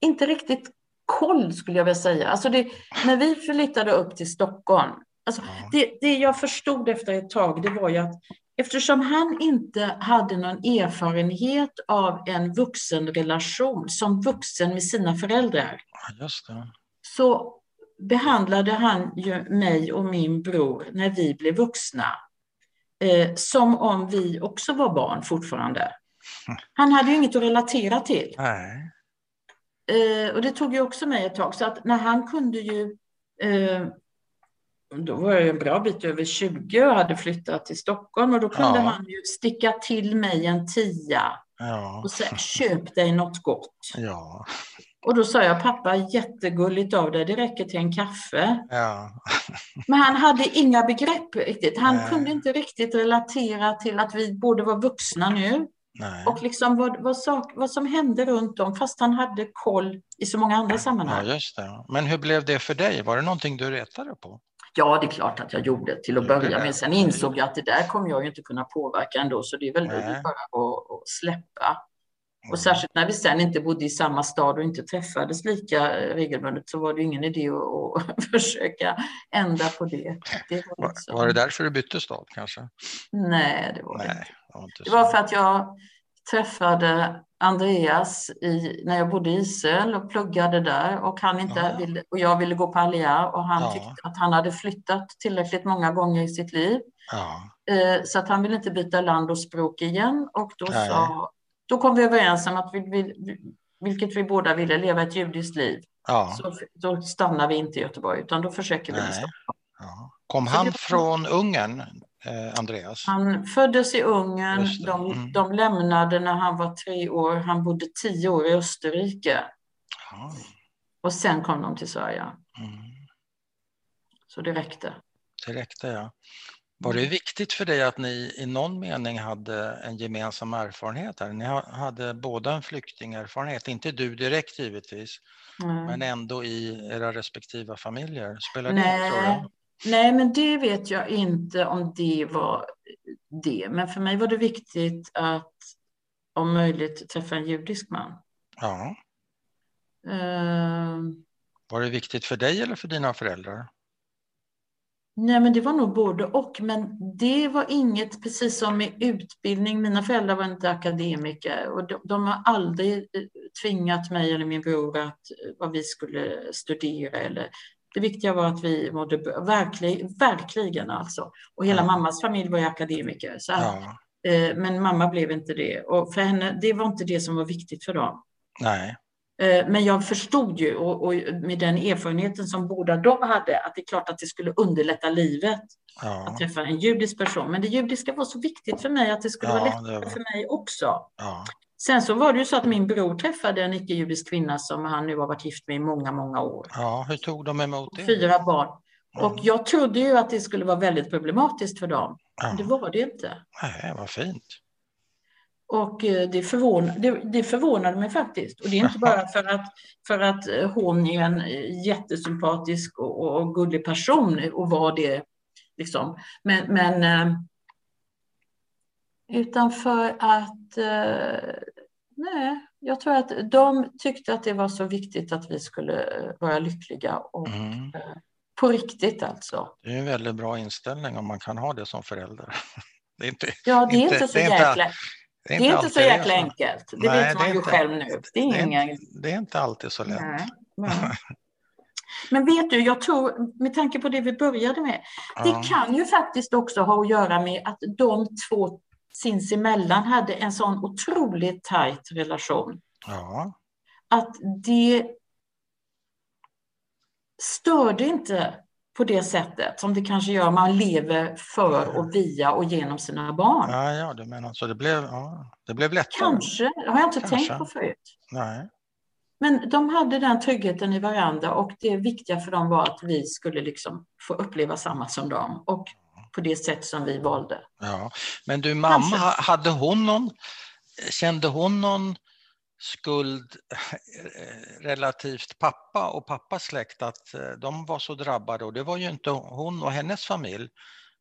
inte riktigt koll skulle jag vilja säga. Alltså det, när vi flyttade upp till Stockholm, alltså det, det jag förstod efter ett tag, det var ju att eftersom han inte hade någon erfarenhet av en vuxenrelation som vuxen med sina föräldrar, så behandlade han ju mig och min bror när vi blev vuxna eh, som om vi också var barn fortfarande. Han hade ju inget att relatera till. Nej. Eh, och det tog ju också mig ett tag, så att när han kunde ju eh, då var jag en bra bit över 20 och hade flyttat till Stockholm och då kunde ja. han ju sticka till mig en tia ja. och säga köp dig något gott. Ja. Och då sa jag pappa jättegulligt av dig, det räcker till en kaffe. Ja. Men han hade inga begrepp riktigt. Han Nej. kunde inte riktigt relatera till att vi borde vara vuxna nu. Nej. Och liksom vad, vad, sak, vad som hände runt om, fast han hade koll i så många andra sammanhang. Ja, just det. Men hur blev det för dig? Var det någonting du retade på? Ja, det är klart att jag gjorde till att börja med. Sen insåg jag att det där kommer jag ju inte kunna påverka ändå, så det är väl bara att, att släppa. Och särskilt när vi sen inte bodde i samma stad och inte träffades lika regelbundet så var det ingen idé att, att försöka ändra på det. det var, var, var, det därför du bytte stad kanske? Nej, det var inte. Det inte det var för att jag träffade Andreas i, när jag bodde i Israel och pluggade där och, han inte ja. ville, och jag ville gå på Alia och han ja. tyckte att han hade flyttat tillräckligt många gånger i sitt liv. Ja. Eh, så att han ville inte byta land och språk igen och då, sa, då kom vi överens om att vi, vi, vilket vi båda ville, leva ett judiskt liv. Så då stannar vi inte i Göteborg utan då försöker vi i Stockholm. Kom han från Ungern Andreas? Han föddes i Ungern. De, mm. de lämnade när han var tre år. Han bodde tio år i Österrike. Ja. Och sen kom de till Sverige. Mm. Så det räckte. Det räckte, ja. Var det viktigt för dig att ni i någon mening hade en gemensam erfarenhet? Här? Ni hade båda en flyktingerfarenhet, inte du direkt givetvis, mm. men ändå i era respektiva familjer. Spelar det Nej. roll? Nej, men det vet jag inte om det var det. Men för mig var det viktigt att om möjligt träffa en judisk man. Ja. Uh, var det viktigt för dig eller för dina föräldrar? Nej, men det var nog både och. Men det var inget, precis som med utbildning. Mina föräldrar var inte akademiker och de, de har aldrig eh, tvingat mig eller min bror att vad vi skulle studera eller det viktiga var att vi mådde verkligen, verkligen alltså. Och hela ja. mammas familj var ju akademiker. Så att, ja. eh, men mamma blev inte det. Och för henne, det var inte det som var viktigt för dem. Nej. Eh, men jag förstod ju, och, och, med den erfarenheten som båda de hade, att det är klart att det skulle underlätta livet ja. att träffa en judisk person. Men det judiska var så viktigt för mig att det skulle vara lättare var... för mig också. Sen så var det ju så att min bror träffade en icke-judisk kvinna som han nu har varit gift med i många, många år. Ja, hur tog de emot det? Fyra barn. Mm. Och jag trodde ju att det skulle vara väldigt problematiskt för dem. Ja. Men det var det inte. Nej, vad fint. Och eh, det, förvån, det, det förvånade mig faktiskt. Och det är inte bara för att, för att eh, hon är en jättesympatisk och, och gullig person och var det. Liksom. Men, men eh, utan för att nej, jag tror att de tyckte att det var så viktigt att vi skulle vara lyckliga och mm. på riktigt alltså. Det är en väldigt bra inställning om man kan ha det som förälder. Det är inte, ja, det är inte, inte så jäkla... Det är inte, det är inte så jäkla enkelt. Det nej, vet man ju inte, själv nu. Det är, det, är ingen... det är inte alltid så lätt. Nej, Men vet du, jag tror, med tanke på det vi började med, ja. det kan ju faktiskt också ha att göra med att de två sinsemellan hade en sån otroligt tajt relation. Ja. Att det störde inte på det sättet som det kanske gör man lever för och via och genom sina barn. Ja, ja du menar så. Det blev, ja, det blev lättare. Kanske, det har jag inte kanske. tänkt på förut. Nej. Men de hade den tryggheten i varandra och det viktiga för dem var att vi skulle liksom få uppleva samma som dem och på det sätt som vi valde. Ja. Men du, mamma, hade hon någon, kände hon någon skuld eh, relativt pappa och pappas släkt att eh, de var så drabbade och det var ju inte hon och hennes familj.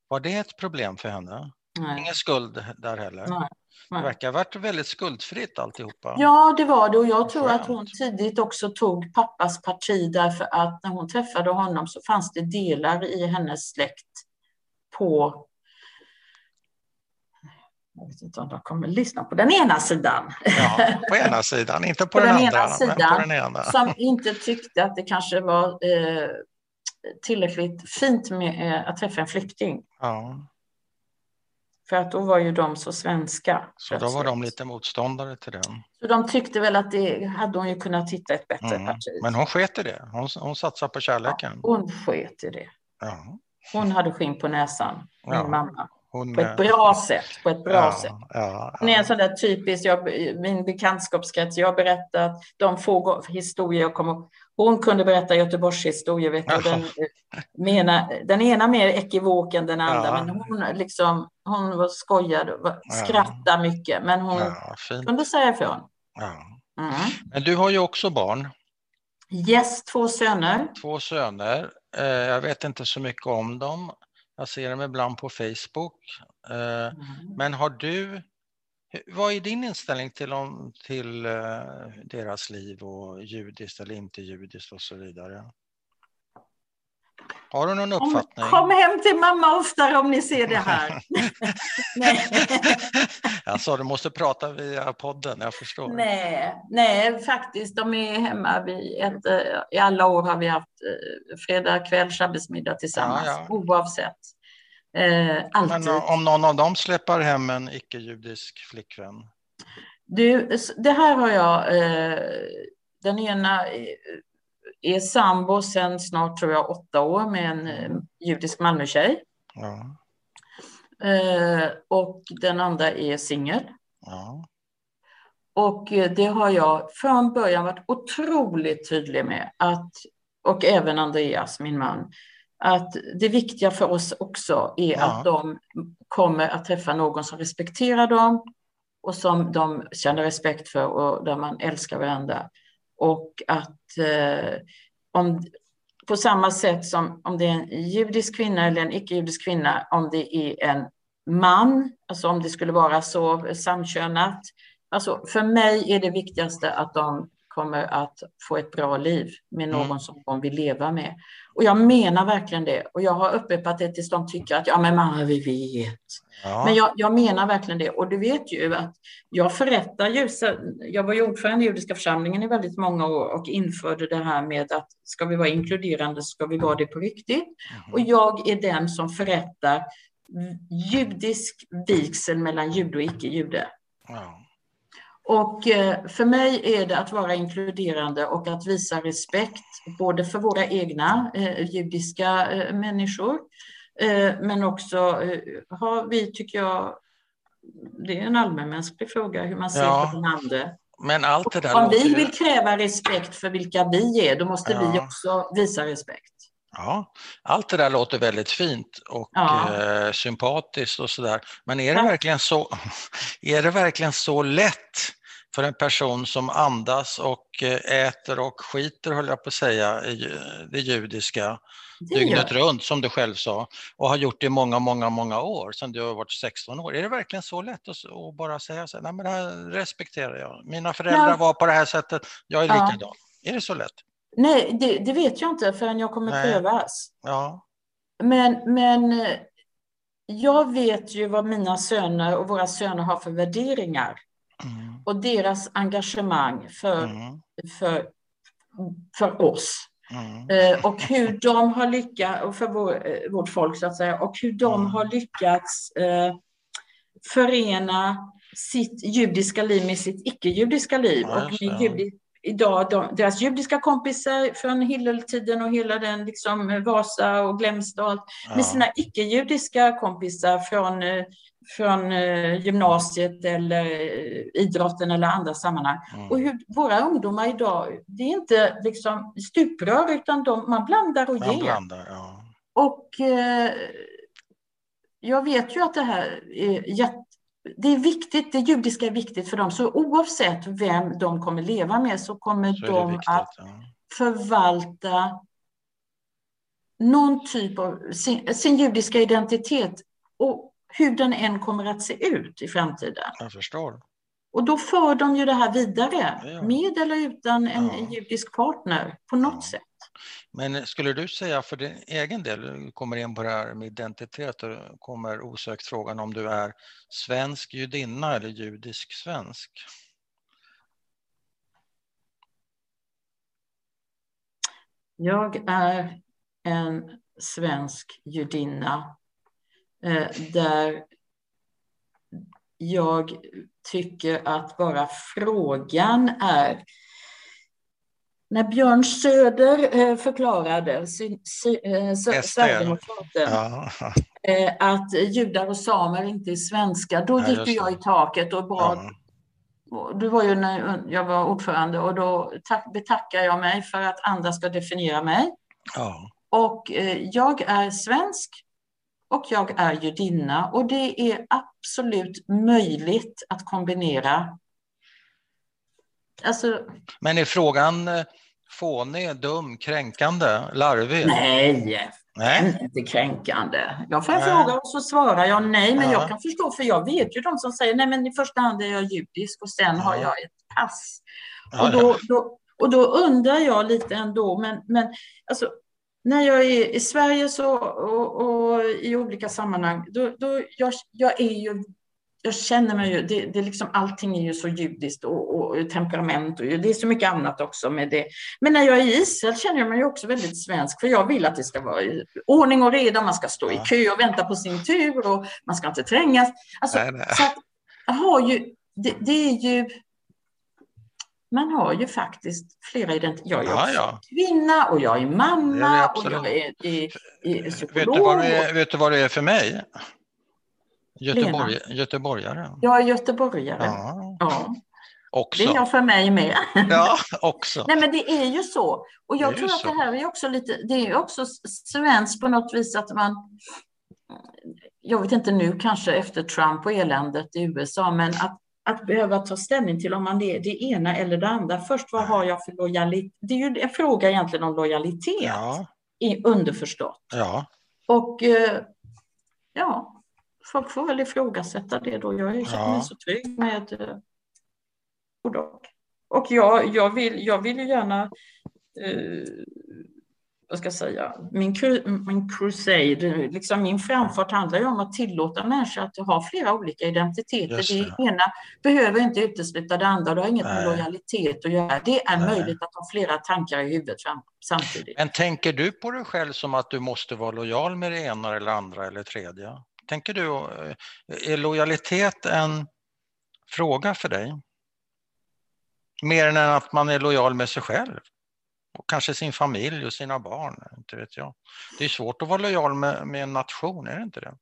Var det ett problem för henne? Nej. Ingen skuld där heller? Nej. Nej. Det verkar ha varit väldigt skuldfritt alltihopa. Ja, det var det och jag tror att hon tidigt också tog pappas parti därför att när hon träffade honom så fanns det delar i hennes släkt på jag vet inte om de kommer lyssna på den ena sidan. Ja, på ena sidan, inte på, på den, den, andra. Ena sidan, på den ena. Som inte tyckte att det kanske var eh, tillräckligt fint med eh, att träffa en flykting. Ja. För att då var ju de så svenska. Så då var de lite motståndare till den. Så de tyckte väl att det hade hon ju kunnat hitta ett bättre mm. parti. Men hon sket i det. Hon, hon satsade på kärleken. Ja, hon sket i det. Ja. Hon hade skinn på näsan, min ja. mamma. Hon, på ett bra sätt. På ett bra ja, sätt. Ja, Hon är en sån där typisk, jag, min bekantskapskrets, jag har berättat de få historier jag kommer Hon kunde berätta Göteborgshistorier, vet du, den, mena, den ena mer ekivok än den andra, men hon, liksom, hon var skojad, skrattade mycket, men hon kunde säga ifrån. Mm. Men du har ju också barn. Yes, två söner. Två söner. Eh, jag vet inte så mycket om dem. Jag ser dem ibland på Facebook. Eh, mm. Men har du, Vad är din inställning till, om, till uh, deras liv och judiskt eller inte judiskt och så vidare? Har du någon uppfattning? Kom, kom hem till mamma oftare om ni ser det här. nej. Alltså, du måste prata via podden, jag förstår. Nej, nej faktiskt, de är hemma. Vi ett, eh, I alla år har vi haft eh, fredag kväll, shabbesmiddag tillsammans, ja, ja. oavsett. Eh, alltid. Men om någon av dem släpper hem en icke-judisk flickvän? Du, det här har jag, eh, den ena är sambo sedan snart, tror jag, åtta år med en eh, judisk Malmötjej. Ja. Eh, och den andra är singel. Ja. Och eh, det har jag från början varit otroligt tydlig med, att, och även Andreas, min man, att det viktiga för oss också är ja. att de kommer att träffa någon som respekterar dem och som de känner respekt för och där man älskar varandra. Och att eh, om, på samma sätt som om det är en judisk kvinna eller en icke-judisk kvinna, om det är en man, alltså om det skulle vara så samkönat. Alltså för mig är det viktigaste att de kommer att få ett bra liv med mm. någon mm. som de vill leva med. Och jag menar verkligen det. Och jag har upprepat det tills de tycker att ja, men mamma, vi vet. Ja. Men jag, jag, menar verkligen det. Och du vet ju att jag förrättar ju. Jag var ju ordförande i judiska församlingen i väldigt många år och införde det här med att ska vi vara inkluderande så ska vi vara det på riktigt. Mm. Och jag är den som förrättar judisk vigsel mellan jude och icke-jude. Ja. Och eh, för mig är det att vara inkluderande och att visa respekt både för våra egna eh, judiska eh, människor men också har vi, tycker jag, det är en allmänmänsklig fråga hur man ser ja, på den andra. Men allt det där Om vi vill kräva respekt för vilka vi är, då måste ja. vi också visa respekt. Ja, allt det där låter väldigt fint och ja. eh, sympatiskt och sådär. Men är det, ja. verkligen så, är det verkligen så lätt för en person som andas och eh, äter och skiter, höll jag på att säga, i det judiska det dygnet runt, som du själv sa, och har gjort det i många, många, många år, sedan du har varit 16 år. Är det verkligen så lätt att, att bara säga så här, nej men det här respekterar jag. Mina föräldrar ja. var på det här sättet, jag är likadan. Är det så lätt? Nej, det, det, vet jag inte förrän jag kommer Nej. prövas. Ja. Men, men jag vet ju vad mina söner och våra söner har för värderingar. Mm. Och deras engagemang för, mm. för, för oss. Mm. Eh, och hur de har lyckats, för vår, eh, vårt folk så att säga, och hur de mm. har lyckats eh, förena sitt judiska liv med sitt icke-judiska liv. Ja, och med judi, idag, de, deras judiska kompisar från Hilleltiden och hela den liksom Vasa och Glämsta och allt, ja. med sina icke-judiska kompisar från, eh, från eh, gymnasiet eller eh, idrotten eller andra sammanhang. Mm. Och hur våra ungdomar idag, det är inte liksom stuprör utan de, man blandar och man ger. Blandar, ja. Och eh, jag vet ju att det här är jätte det är viktigt, det judiska är viktigt för dem. Så oavsett vem de kommer leva med så kommer så de viktigt, att ja. förvalta någon typ av sin, sin, judiska identitet och hur den än kommer att se ut i framtiden. Jag förstår. Och då för de ju det här vidare, ja. med eller utan en ja. judisk partner på något sätt. Men skulle du säga för din egen del, du kommer in på det här med identitet och kommer osökt frågan om du är svensk judinna eller judisk svensk? Jag är en svensk judinna eh, där jag tycker att bara frågan är när Björn Söder eh, förklarade, eh, Sverigedemokraten, ja. Eh, att judar och samer inte är svenska, då gick jag i taket och bad ja. Du var ju när jag var ordförande och då betackar jag mig för att andra ska definiera mig. Ja. Och jag är svensk och jag är judinna och det är absolut möjligt att kombinera. Alltså, Men är frågan fånig, dum, kränkande, larvig? Nej, Nej. Inte kränkande. Jag får en fråga och så svarar jag nej, men ja. jag kan förstå, för jag vet ju de som säger nej, men i första hand är jag judisk och sen ja. har jag ett pass. Ja, och, då, då, och då undrar jag lite ändå, men, men alltså, när jag är i Sverige så, och, och i olika sammanhang, då, då jag, jag är ju jag känner mig ju, det, det liksom, allting är ju så judiskt och, och, temperament och det är så mycket annat också med det. Men när jag är i Israel känner jag mig också väldigt svensk för jag vill att det ska vara i ordning och reda, man ska stå i kö och vänta på sin tur och man ska inte trängas. Alltså, nej, nej. Så att, jag har ju, det, det, är ju, man har ju faktiskt flera identiteter. Jag är ja, ja. kvinna och jag är mamma är och jag är, är, är psykolog. Vet du, vad det är, vet du vad det är för mig? Göteborg, göteborgare. Jag är göteborgare. Ja. ja. Också. Det är jag för mig med. Ja, också. Nej, men det är ju så. Och jag tror att så. det här är också lite, det är också svenskt på något vis att man, jag vet inte nu kanske efter Trump och eländet i USA, men att, att behöva ta ställning till om man är det ena eller det andra. Först, vad har jag för lojalitet? Det är ju en fråga egentligen om lojalitet, ja. underförstått. Ja. Och eh, ja, folk får väl ifrågasätta det då. Jag känner mig ja. så trygg med eh, Och jag, jag, vill, jag vill ju gärna, eh, vad ska jag säga, min, min crusade, liksom min framfart handlar ju om att tillåta människor att ha flera olika identiteter. Det. det. ena behöver inte utesluta det andra, det har inget Nej. med lojalitet att göra. Det är Nej. möjligt att ha flera tankar i huvudet samtidigt. Men tänker du på dig själv som att du måste vara lojal med det ena eller andra eller tredje? Tänker du, eh, är lojalitet en fråga för dig? Mer än att man är lojal med sig själv och kanske sin familj och sina barn, inte vet jag. Det är svårt att vara lojal med, med en nation, är det inte det?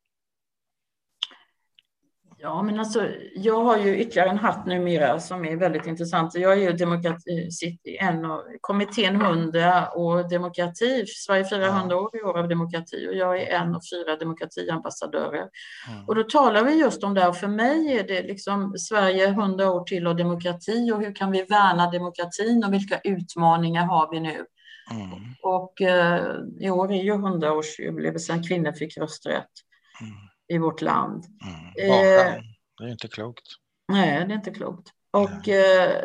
Ja, men alltså, jag har ju ytterligare en hatt numera som är väldigt intressant. Jag är ju demokrati, en av kommittén 100 och demokrati. Sverige firar 100 år i år av demokrati och jag är en av fyra demokratiambassadörer. Mm. Och då talar vi just om det och för mig är det liksom Sverige 100 år till och demokrati och hur kan vi värna demokratin och vilka utmaningar har vi nu? Mm. Och eh, i år är ju 100-årsjubileum sedan kvinnor fick rösträtt. Mm i vårt land. Mm. Eh, det är inte klokt. Nej, det är inte klokt. Och eh,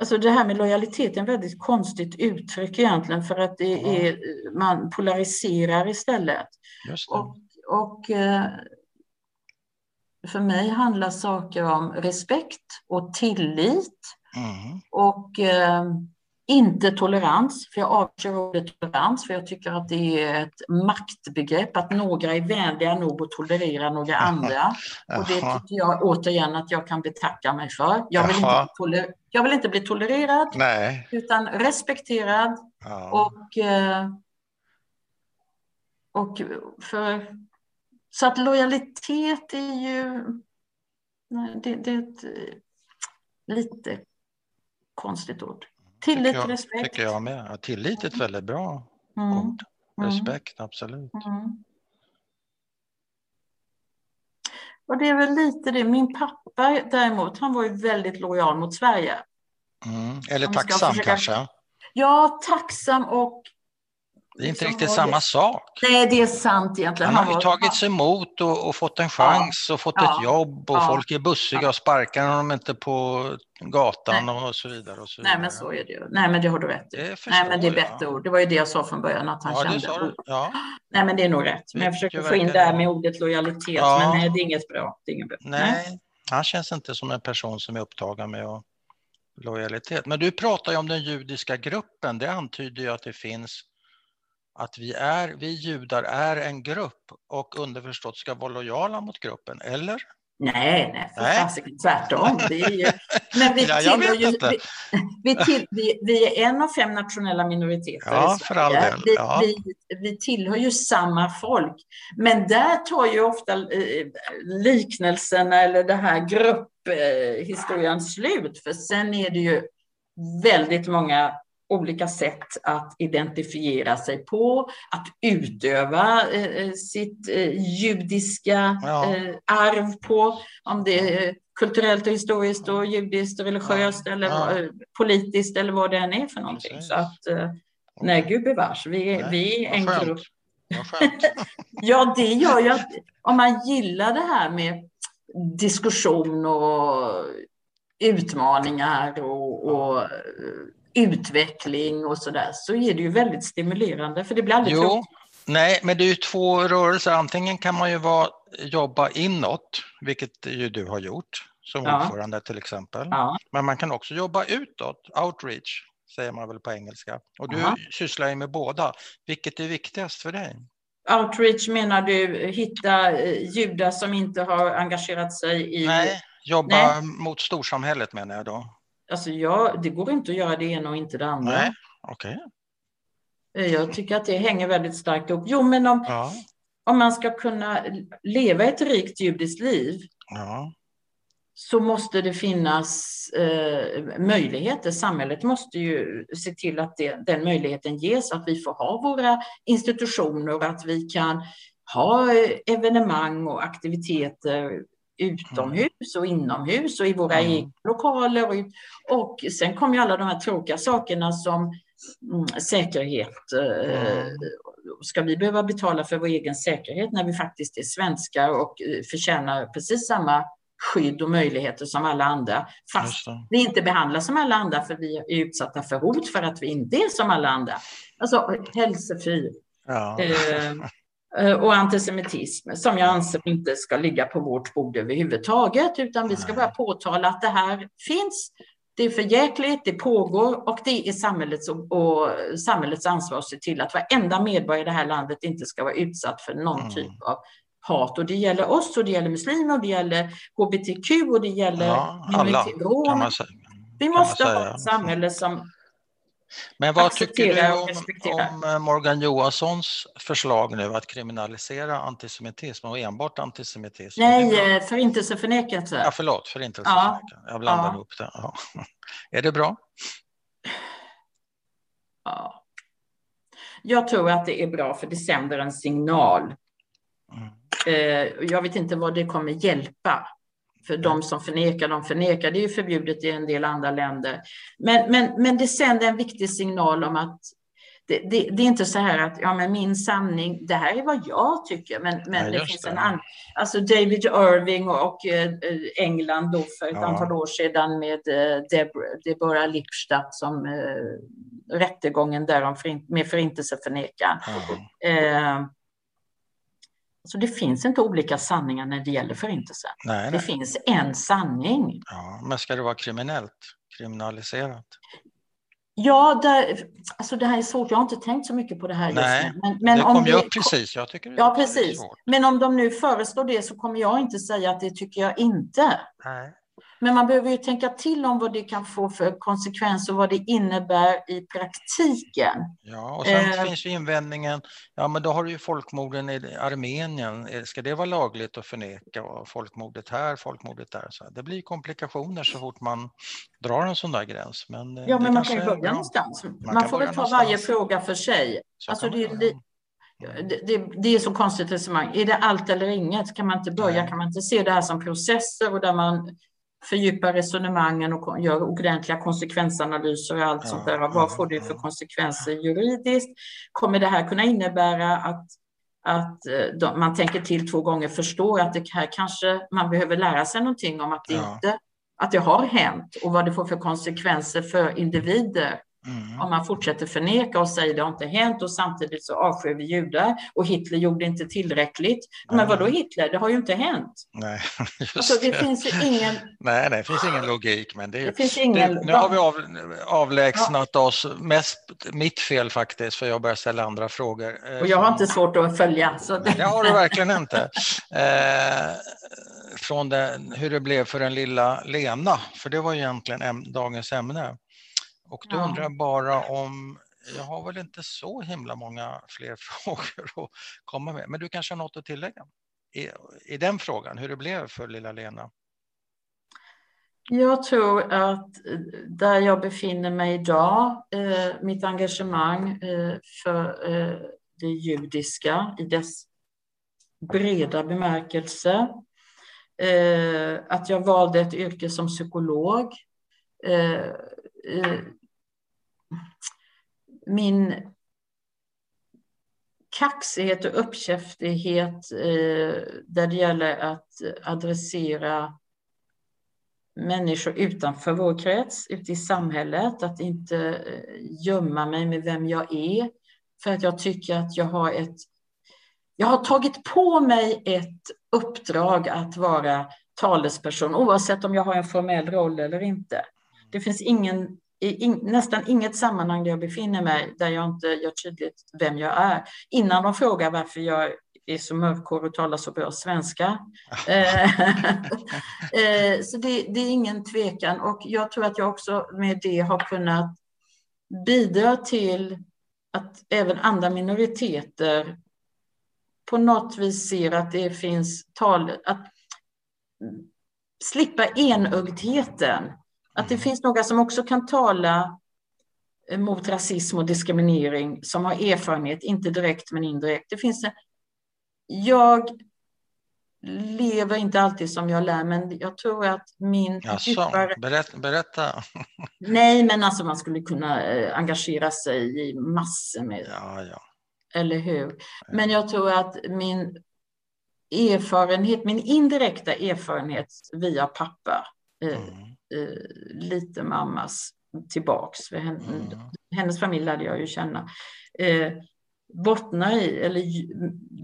alltså det här med lojalitet är ett väldigt konstigt uttryck egentligen för att det mm. är, man polariserar istället. Och, och eh, för mig handlar saker om respekt och tillit. Mm. Och eh, inte tolerans, för jag avskyr ordet tolerans, för jag tycker att det är ett maktbegrepp, att några är vänliga nog att tolerera några andra. Och det tycker jag återigen att jag kan betacka mig för. Jag vill, inte, toler jag vill inte bli tolererad, Nej. utan respekterad. Ja. Och, eh, och för, så att lojalitet är ju... Det, det är ett lite konstigt ord. Tillit, tycker jag, respekt. Tycker jag med. Tillit är ett väldigt bra mm. ord. Mm. Respekt, absolut. Mm. Och det är väl lite det. Min pappa däremot, han var ju väldigt lojal mot Sverige. Mm. Eller tacksam försöka... kanske? Ja, tacksam och det är inte riktigt samma sak. Nej, det är sant egentligen. Han har ju tagits emot och, och, fått en chans ja. och fått ja. ett jobb och ja. folk är bussiga och sparkar dem inte på gatan Nej. och så vidare. Och så Nej, men så är det ju. Nej, men det har du rätt i. Nej, men det är bättre ord. Det var ju det jag sa från början, att han ja, kände. Ja. Nej, men det är nog rätt. Men jag försöker få in det här med ordet lojalitet, men nej, det är inget bra. Det är inget bra. Nej. Nej, han känns inte som en person som är upptagen med att lojalitet. Men du pratar ju om den judiska gruppen. Det antyder ju att det finns att vi, är, vi judar är en grupp och underförstått ska vara lojala mot gruppen, eller? Nej, nej, för fasiken tvärtom. Det är ju, men vi, ja, tillhör ju, vi, vi, till, vi, vi, är en av fem nationella minoriteter ja, i Sverige. För. Ja. Vi, vi, tillhör ju samma folk. Men där tar ju ofta eh, liknelserna eller det här grupphistorien slut. För sen är det ju väldigt många olika sätt att identifiera sig på, att utöva eh, eh, sitt eh, judiska ja. eh, arv på, om det är kulturellt och historiskt och judiskt och religiöst ja. eller ja. politiskt eller vad det än är för någonting. Så att, eh, Nej, gubevars. Vi, Nej, vi är en skönt. grupp. Ja, det gör ju att om man gillar det här med diskussion och utmaningar och, och utveckling och så där så är det ju väldigt stimulerande för det blir aldrig Jo, tråkigt. nej, men det är ju två rörelser. Antingen kan man ju vara, jobba inåt, vilket ju du har gjort som Ja. ordförande till exempel. Ja. Men man kan också jobba utåt, outreach säger man väl på engelska. Och du Aha. sysslar ju med båda. Vilket är viktigast för dig? Outreach menar du hitta eh, judar som inte har engagerat sig i... Nej, jobba Nej. mot storsamhället menar jag då. Alltså ja, det går inte att göra det ena och inte det andra. Nej, okej. Eh, Jag tycker att det hänger väldigt starkt ihop. Jo, men om, Ja, om man ska kunna leva ett rikt judiskt liv ja, så måste det finnas eh, möjligheter. Samhället måste ju se till att det, den möjligheten ges, att vi får ha våra institutioner och att vi kan ha eh, evenemang och aktiviteter utomhus och inomhus och i våra Mm. egna lokaler. Och, och sen kommer ju alla de här tråkiga sakerna som mm, säkerhet. Mm. Ska vi behöva betala för vår egen säkerhet när vi faktiskt är svenskar och eh, förtjänar precis samma skydd och möjligheter som alla andra, fast vi inte behandlas som alla andra för vi är utsatta för hot för att vi inte är som alla andra. Alltså hälsofri Ja. eh, och antisemitism som jag anser inte ska ligga på vårt bord överhuvudtaget, utan vi ska bara påtala att det här finns. Det är för jäkligt, det pågår och det är samhällets, och, och samhällets ansvar att se till att varenda medborgare i det här landet inte ska vara utsatt för någon Mm. typ av hat. Och det gäller oss och det gäller muslimer och det gäller hbtq och det gäller Ja, alla kan man säga. Vi måste ha ett samhälle som Men vad tycker du om, om eh, Morgan Johanssons förslag nu att kriminalisera antisemitism och enbart antisemitism? Nej, eh, förintelseförnekelse. Ja, förlåt, förintelseförnekelse. Jag blandade Ja. ihop det. Ja. Är det bra? Ja. Jag tror att det är bra för det sänder en signal. Mm. Eh, Jag vet inte vad det kommer hjälpa. För de som förnekar, de förnekar. Det är ju förbjudet i en del andra länder. Men, men, men det sänder en viktig signal om att det, det, det är inte så här att ja, men min sanning, det här är vad jag tycker, men, men Ja, det finns det. en annan. Alltså David Irving och, och eh, England då för ett Ja. antal år sedan med eh, Deb- Deborah Lipstadt som eh, rättegången där om med förintelseförnekan. Ja. Eh, så det finns inte olika sanningar när det gäller förintelsen. Nej, Det nej. finns en sanning. Ja, men ska det vara kriminellt? Kriminaliserat? Ja, där, alltså det här är svårt. Jag har inte tänkt så mycket på det här Nej, just nu. Men, men det om kom ju det- upp precis. Jag tycker det Ja, det precis. Men om de nu föreslår det så kommer jag inte säga att det tycker jag inte. Nej. Men man behöver ju tänka till om vad det kan få för konsekvenser och vad det innebär i praktiken. Ja, och sen Eh. finns ju invändningen, ja men då har du ju folkmorden i Armenien, Eh, ska det vara lagligt att förneka och folkmordet här, folkmordet där? Så det blir komplikationer så fort man drar en sån där gräns. Men, eh, Ja, men man kan ju börja bra. någonstans. Man, kan får väl ta varje någonstans. fråga för sig. Så Alltså, man det, det, det, det, det är så konstigt resonemang. Är det allt eller inget? Kan man inte börja? Nej. Kan man inte se det här som processer och där man fördjupar resonemangen och gör ordentliga konsekvensanalyser och allt Ja, sånt där. ja, Vad får det för konsekvenser juridiskt? Kommer det här kunna innebära att att eh, de, man tänker till två gånger, förstår att det här kanske man behöver lära sig någonting om att det Ja. inte att det har hänt och vad det får för konsekvenser för individer Mm. om man fortsätter förneka och säger det har inte hänt och samtidigt så avskyr vi judar och Hitler gjorde inte tillräckligt. Men Nej. vad då Hitler? Det har ju inte hänt. Nej, just Alltså, det det. finns ingen, Nej, det finns ingen logik. Men det det finns ingen... Du, nu har vi av, avlägsnat oss, mest mitt fel faktiskt, för jag börjar ställa andra frågor. Eh, Och jag har inte svårt att följa. Så Nej, det har du verkligen inte. Eh, från den, hur det blev för den lilla Lena, för det var ju egentligen äm, dagens ämne. Och då Ja. undrar jag bara om, jag har väl inte så himla många fler frågor att komma med, men du kanske har något att tillägga i, i den frågan, hur det blev för lilla Lena? Jag tror att eh, där jag befinner mig idag, eh, mitt engagemang eh, för eh, det judiska i dess breda bemärkelse, eh, att jag valde ett yrke som psykolog, eh, min kaxighet och uppkäftighet eh, där det gäller att adressera människor utanför vår krets, ute i samhället, att inte eh, gömma mig med vem jag är. För att jag tycker att jag har ett... Jag har tagit på mig ett uppdrag att vara talesperson, oavsett om jag har en formell roll eller inte. Det finns ingen, i nästan inget sammanhang där jag befinner mig där jag inte gör tydligt vem jag är. Innan de frågar varför jag är så mörkhårig och talar så bra svenska. Eh, eh, så det, det, är ingen tvekan och jag tror att jag också med det har kunnat bidra till att även andra minoriteter på något vis ser att det finns tal, att slippa enögdheten. Att det mm. finns några som också kan tala mot rasism och diskriminering, som har erfarenhet, inte direkt men indirekt. Det finns en, jag lever inte alltid som jag lär, men jag tror att min... Jaså, djupare... berätta, berätta. Nej, men alltså man skulle kunna eh, engagera sig i massor med... Ja, ja. Eller hur? Men jag tror att min erfarenhet, min indirekta erfarenhet via pappa, eh, mm. Eh, lite mammas tillbaks, henne, mm. hennes familj lärde jag ju känna, eh, bottnar i, eller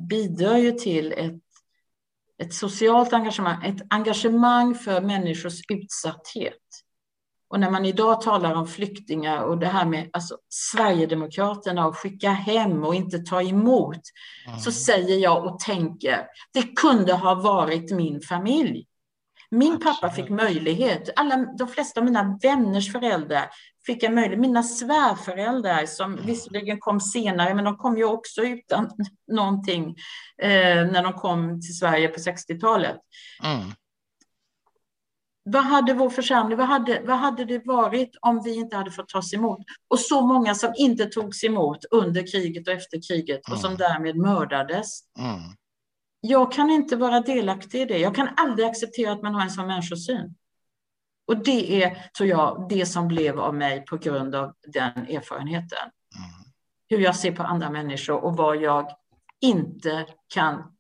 bidrar ju till ett, ett socialt engagemang, ett engagemang för människors utsatthet. Och när man idag talar om flyktingar och det här med alltså, Sverigedemokraterna och skicka hem och inte ta emot, mm. så säger jag och tänker, det kunde ha varit min familj. Min Absolut. pappa fick möjlighet, alla, de flesta av mina vänners föräldrar fick en möjlighet. Mina svärföräldrar som mm. visserligen kom senare, men de kom ju också utan någonting eh, när de kom till Sverige på 60-talet. Mm. Vad hade vår församling, vad hade, vad hade det varit om vi inte hade fått tas emot? Och så många som inte togs emot under kriget och efter kriget mm. och som mm. därmed mördades. Jag kan inte vara delaktig i det. Jag kan aldrig acceptera att man har en sån människosyn. Och det är, tror jag, det som blev av mig på grund av den erfarenheten. Mm. Hur jag ser på andra människor och vad jag inte kan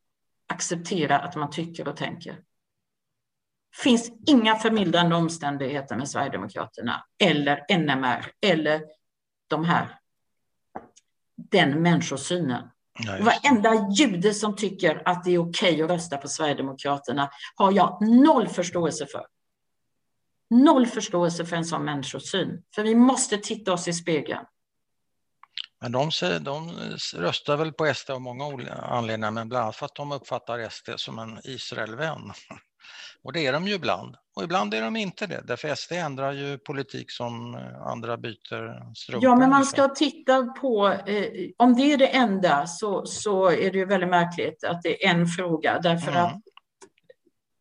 acceptera att man tycker och tänker. finns inga förmildrande omständigheter med Sverigedemokraterna eller NMR eller de här, den människosynen. Ja, Varenda jude som tycker att det är okej okay att rösta på Sverigedemokraterna har jag noll förståelse för. Noll förståelse för en sån människosyn. För vi måste titta oss i spegeln. Men de, de röstar väl på SD av många anledningar, men bland annat för att de uppfattar SD som en Israelvän. Och det är de ju ibland. Och ibland är de inte det, därför SD ändrar ju politik som andra byter strumpor. Ja, men man ska titta på, eh, om det är det enda så, så är det ju väldigt märkligt att det är en fråga, därför mm. att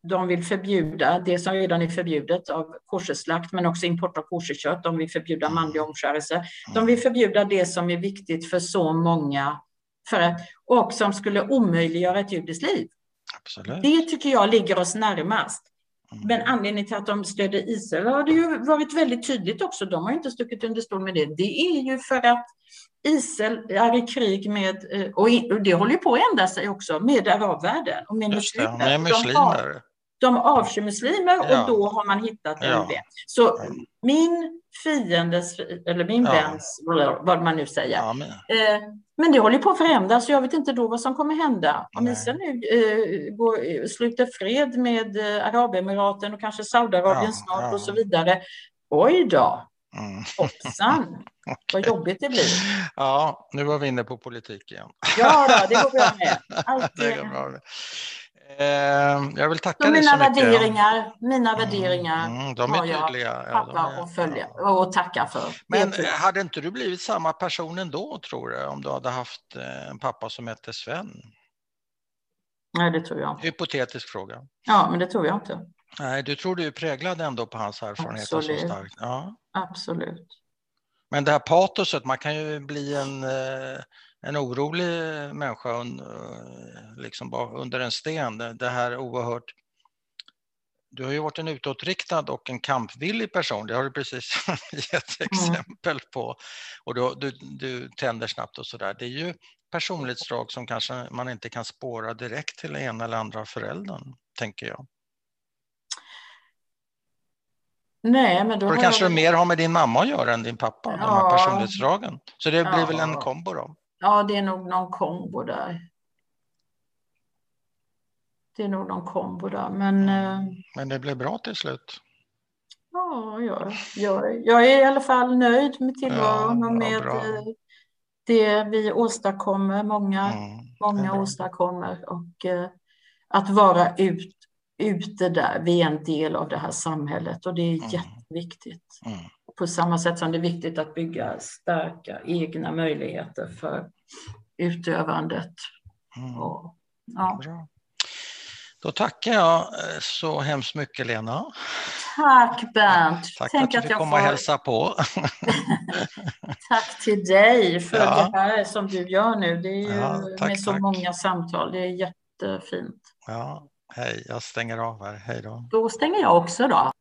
de vill förbjuda det som redan är förbjudet av koscherslakt, men också import av koscherkött. De vill förbjuda mm. manlig omskärelse. De vill förbjuda det som är viktigt för så många för att, och som skulle omöjliggöra ett judiskt liv. Absolut. Det tycker jag ligger oss närmast. Mm. Men anledningen till att de stödjer Israel har det ju varit väldigt tydligt också. De har inte stuckit under stol med det. Det är ju för att Israel är i krig med, eh, och det håller på att ändra sig också, med arabvärlden och med muslimer. Med muslimer de avskyr muslimer och ja. då har man hittat en ja. vän. Så min fiendes, eller min ja. väns, vad man nu säger. Ja, men... Eh, men det håller på att förändras så jag vet inte då vad som kommer hända. Om Israel nu eh, går, sluter fred med eh, Arabemiraten och kanske Saudiarabien snart och så vidare. Oj då, Mm. Hoppsan, okay. vad jobbigt det blir. Ja, nu var vi inne på politik igen. Ja, då, det går bra med. Allt, det går bra med. Eh, jag vill tacka dig så mycket. Värderingar, mina mm, värderingar mm, de är tydliga. Ja, de är, och, följa, och tacka för. Men hade inte du blivit samma person ändå, tror du, om du hade haft eh, en pappa som hette Sven? Nej, det tror jag inte. Hypotetisk fråga. Ja, men det tror jag inte. Nej, du tror du är präglad ändå på hans erfarenheter så starkt. Ja. Absolut. Men det här patoset, man kan ju bli en eh, en orolig människa liksom bara under en sten. Det här oerhört du har ju varit en utåtriktad och en kampvillig person, det har du precis gett exempel på. Och du, du, du tänder snabbt och sådär. Det är ju personlighetsdrag som kanske man inte kan spåra direkt till ena eller andra föräldern, tänker jag. Nej, men då det kanske jag... mer har med din mamma att göra än din pappa, ja. de här personlighetsdragen. Så det blir ja. väl en kombo då? Ja, det är nog någon kombo där. Det är nog någon kombo där, men... Eh, men det blev bra till slut? Ja, jag, jag, jag är i alla fall nöjd med tillvaron ja, och med bra. Eh, det vi åstadkommer, många, mm, många åstadkommer. Och eh, att vara ut, ute där, vi är en del av det här samhället och det är mm. jätteviktigt. Mm. På samma sätt som det är viktigt att bygga starka egna möjligheter för utövandet. Mm. Och, ja. Bra. Då tackar jag eh, så hemskt mycket Lena. Tack Bernt. Tack Tänk för att du fick komma får... och hälsa på. tack till dig för ja. det här som du gör nu. Det är ju ja, tack, med så tack. många samtal. Det är jättefint. Ja, hej, jag stänger av här. Hej då. Då stänger jag också då.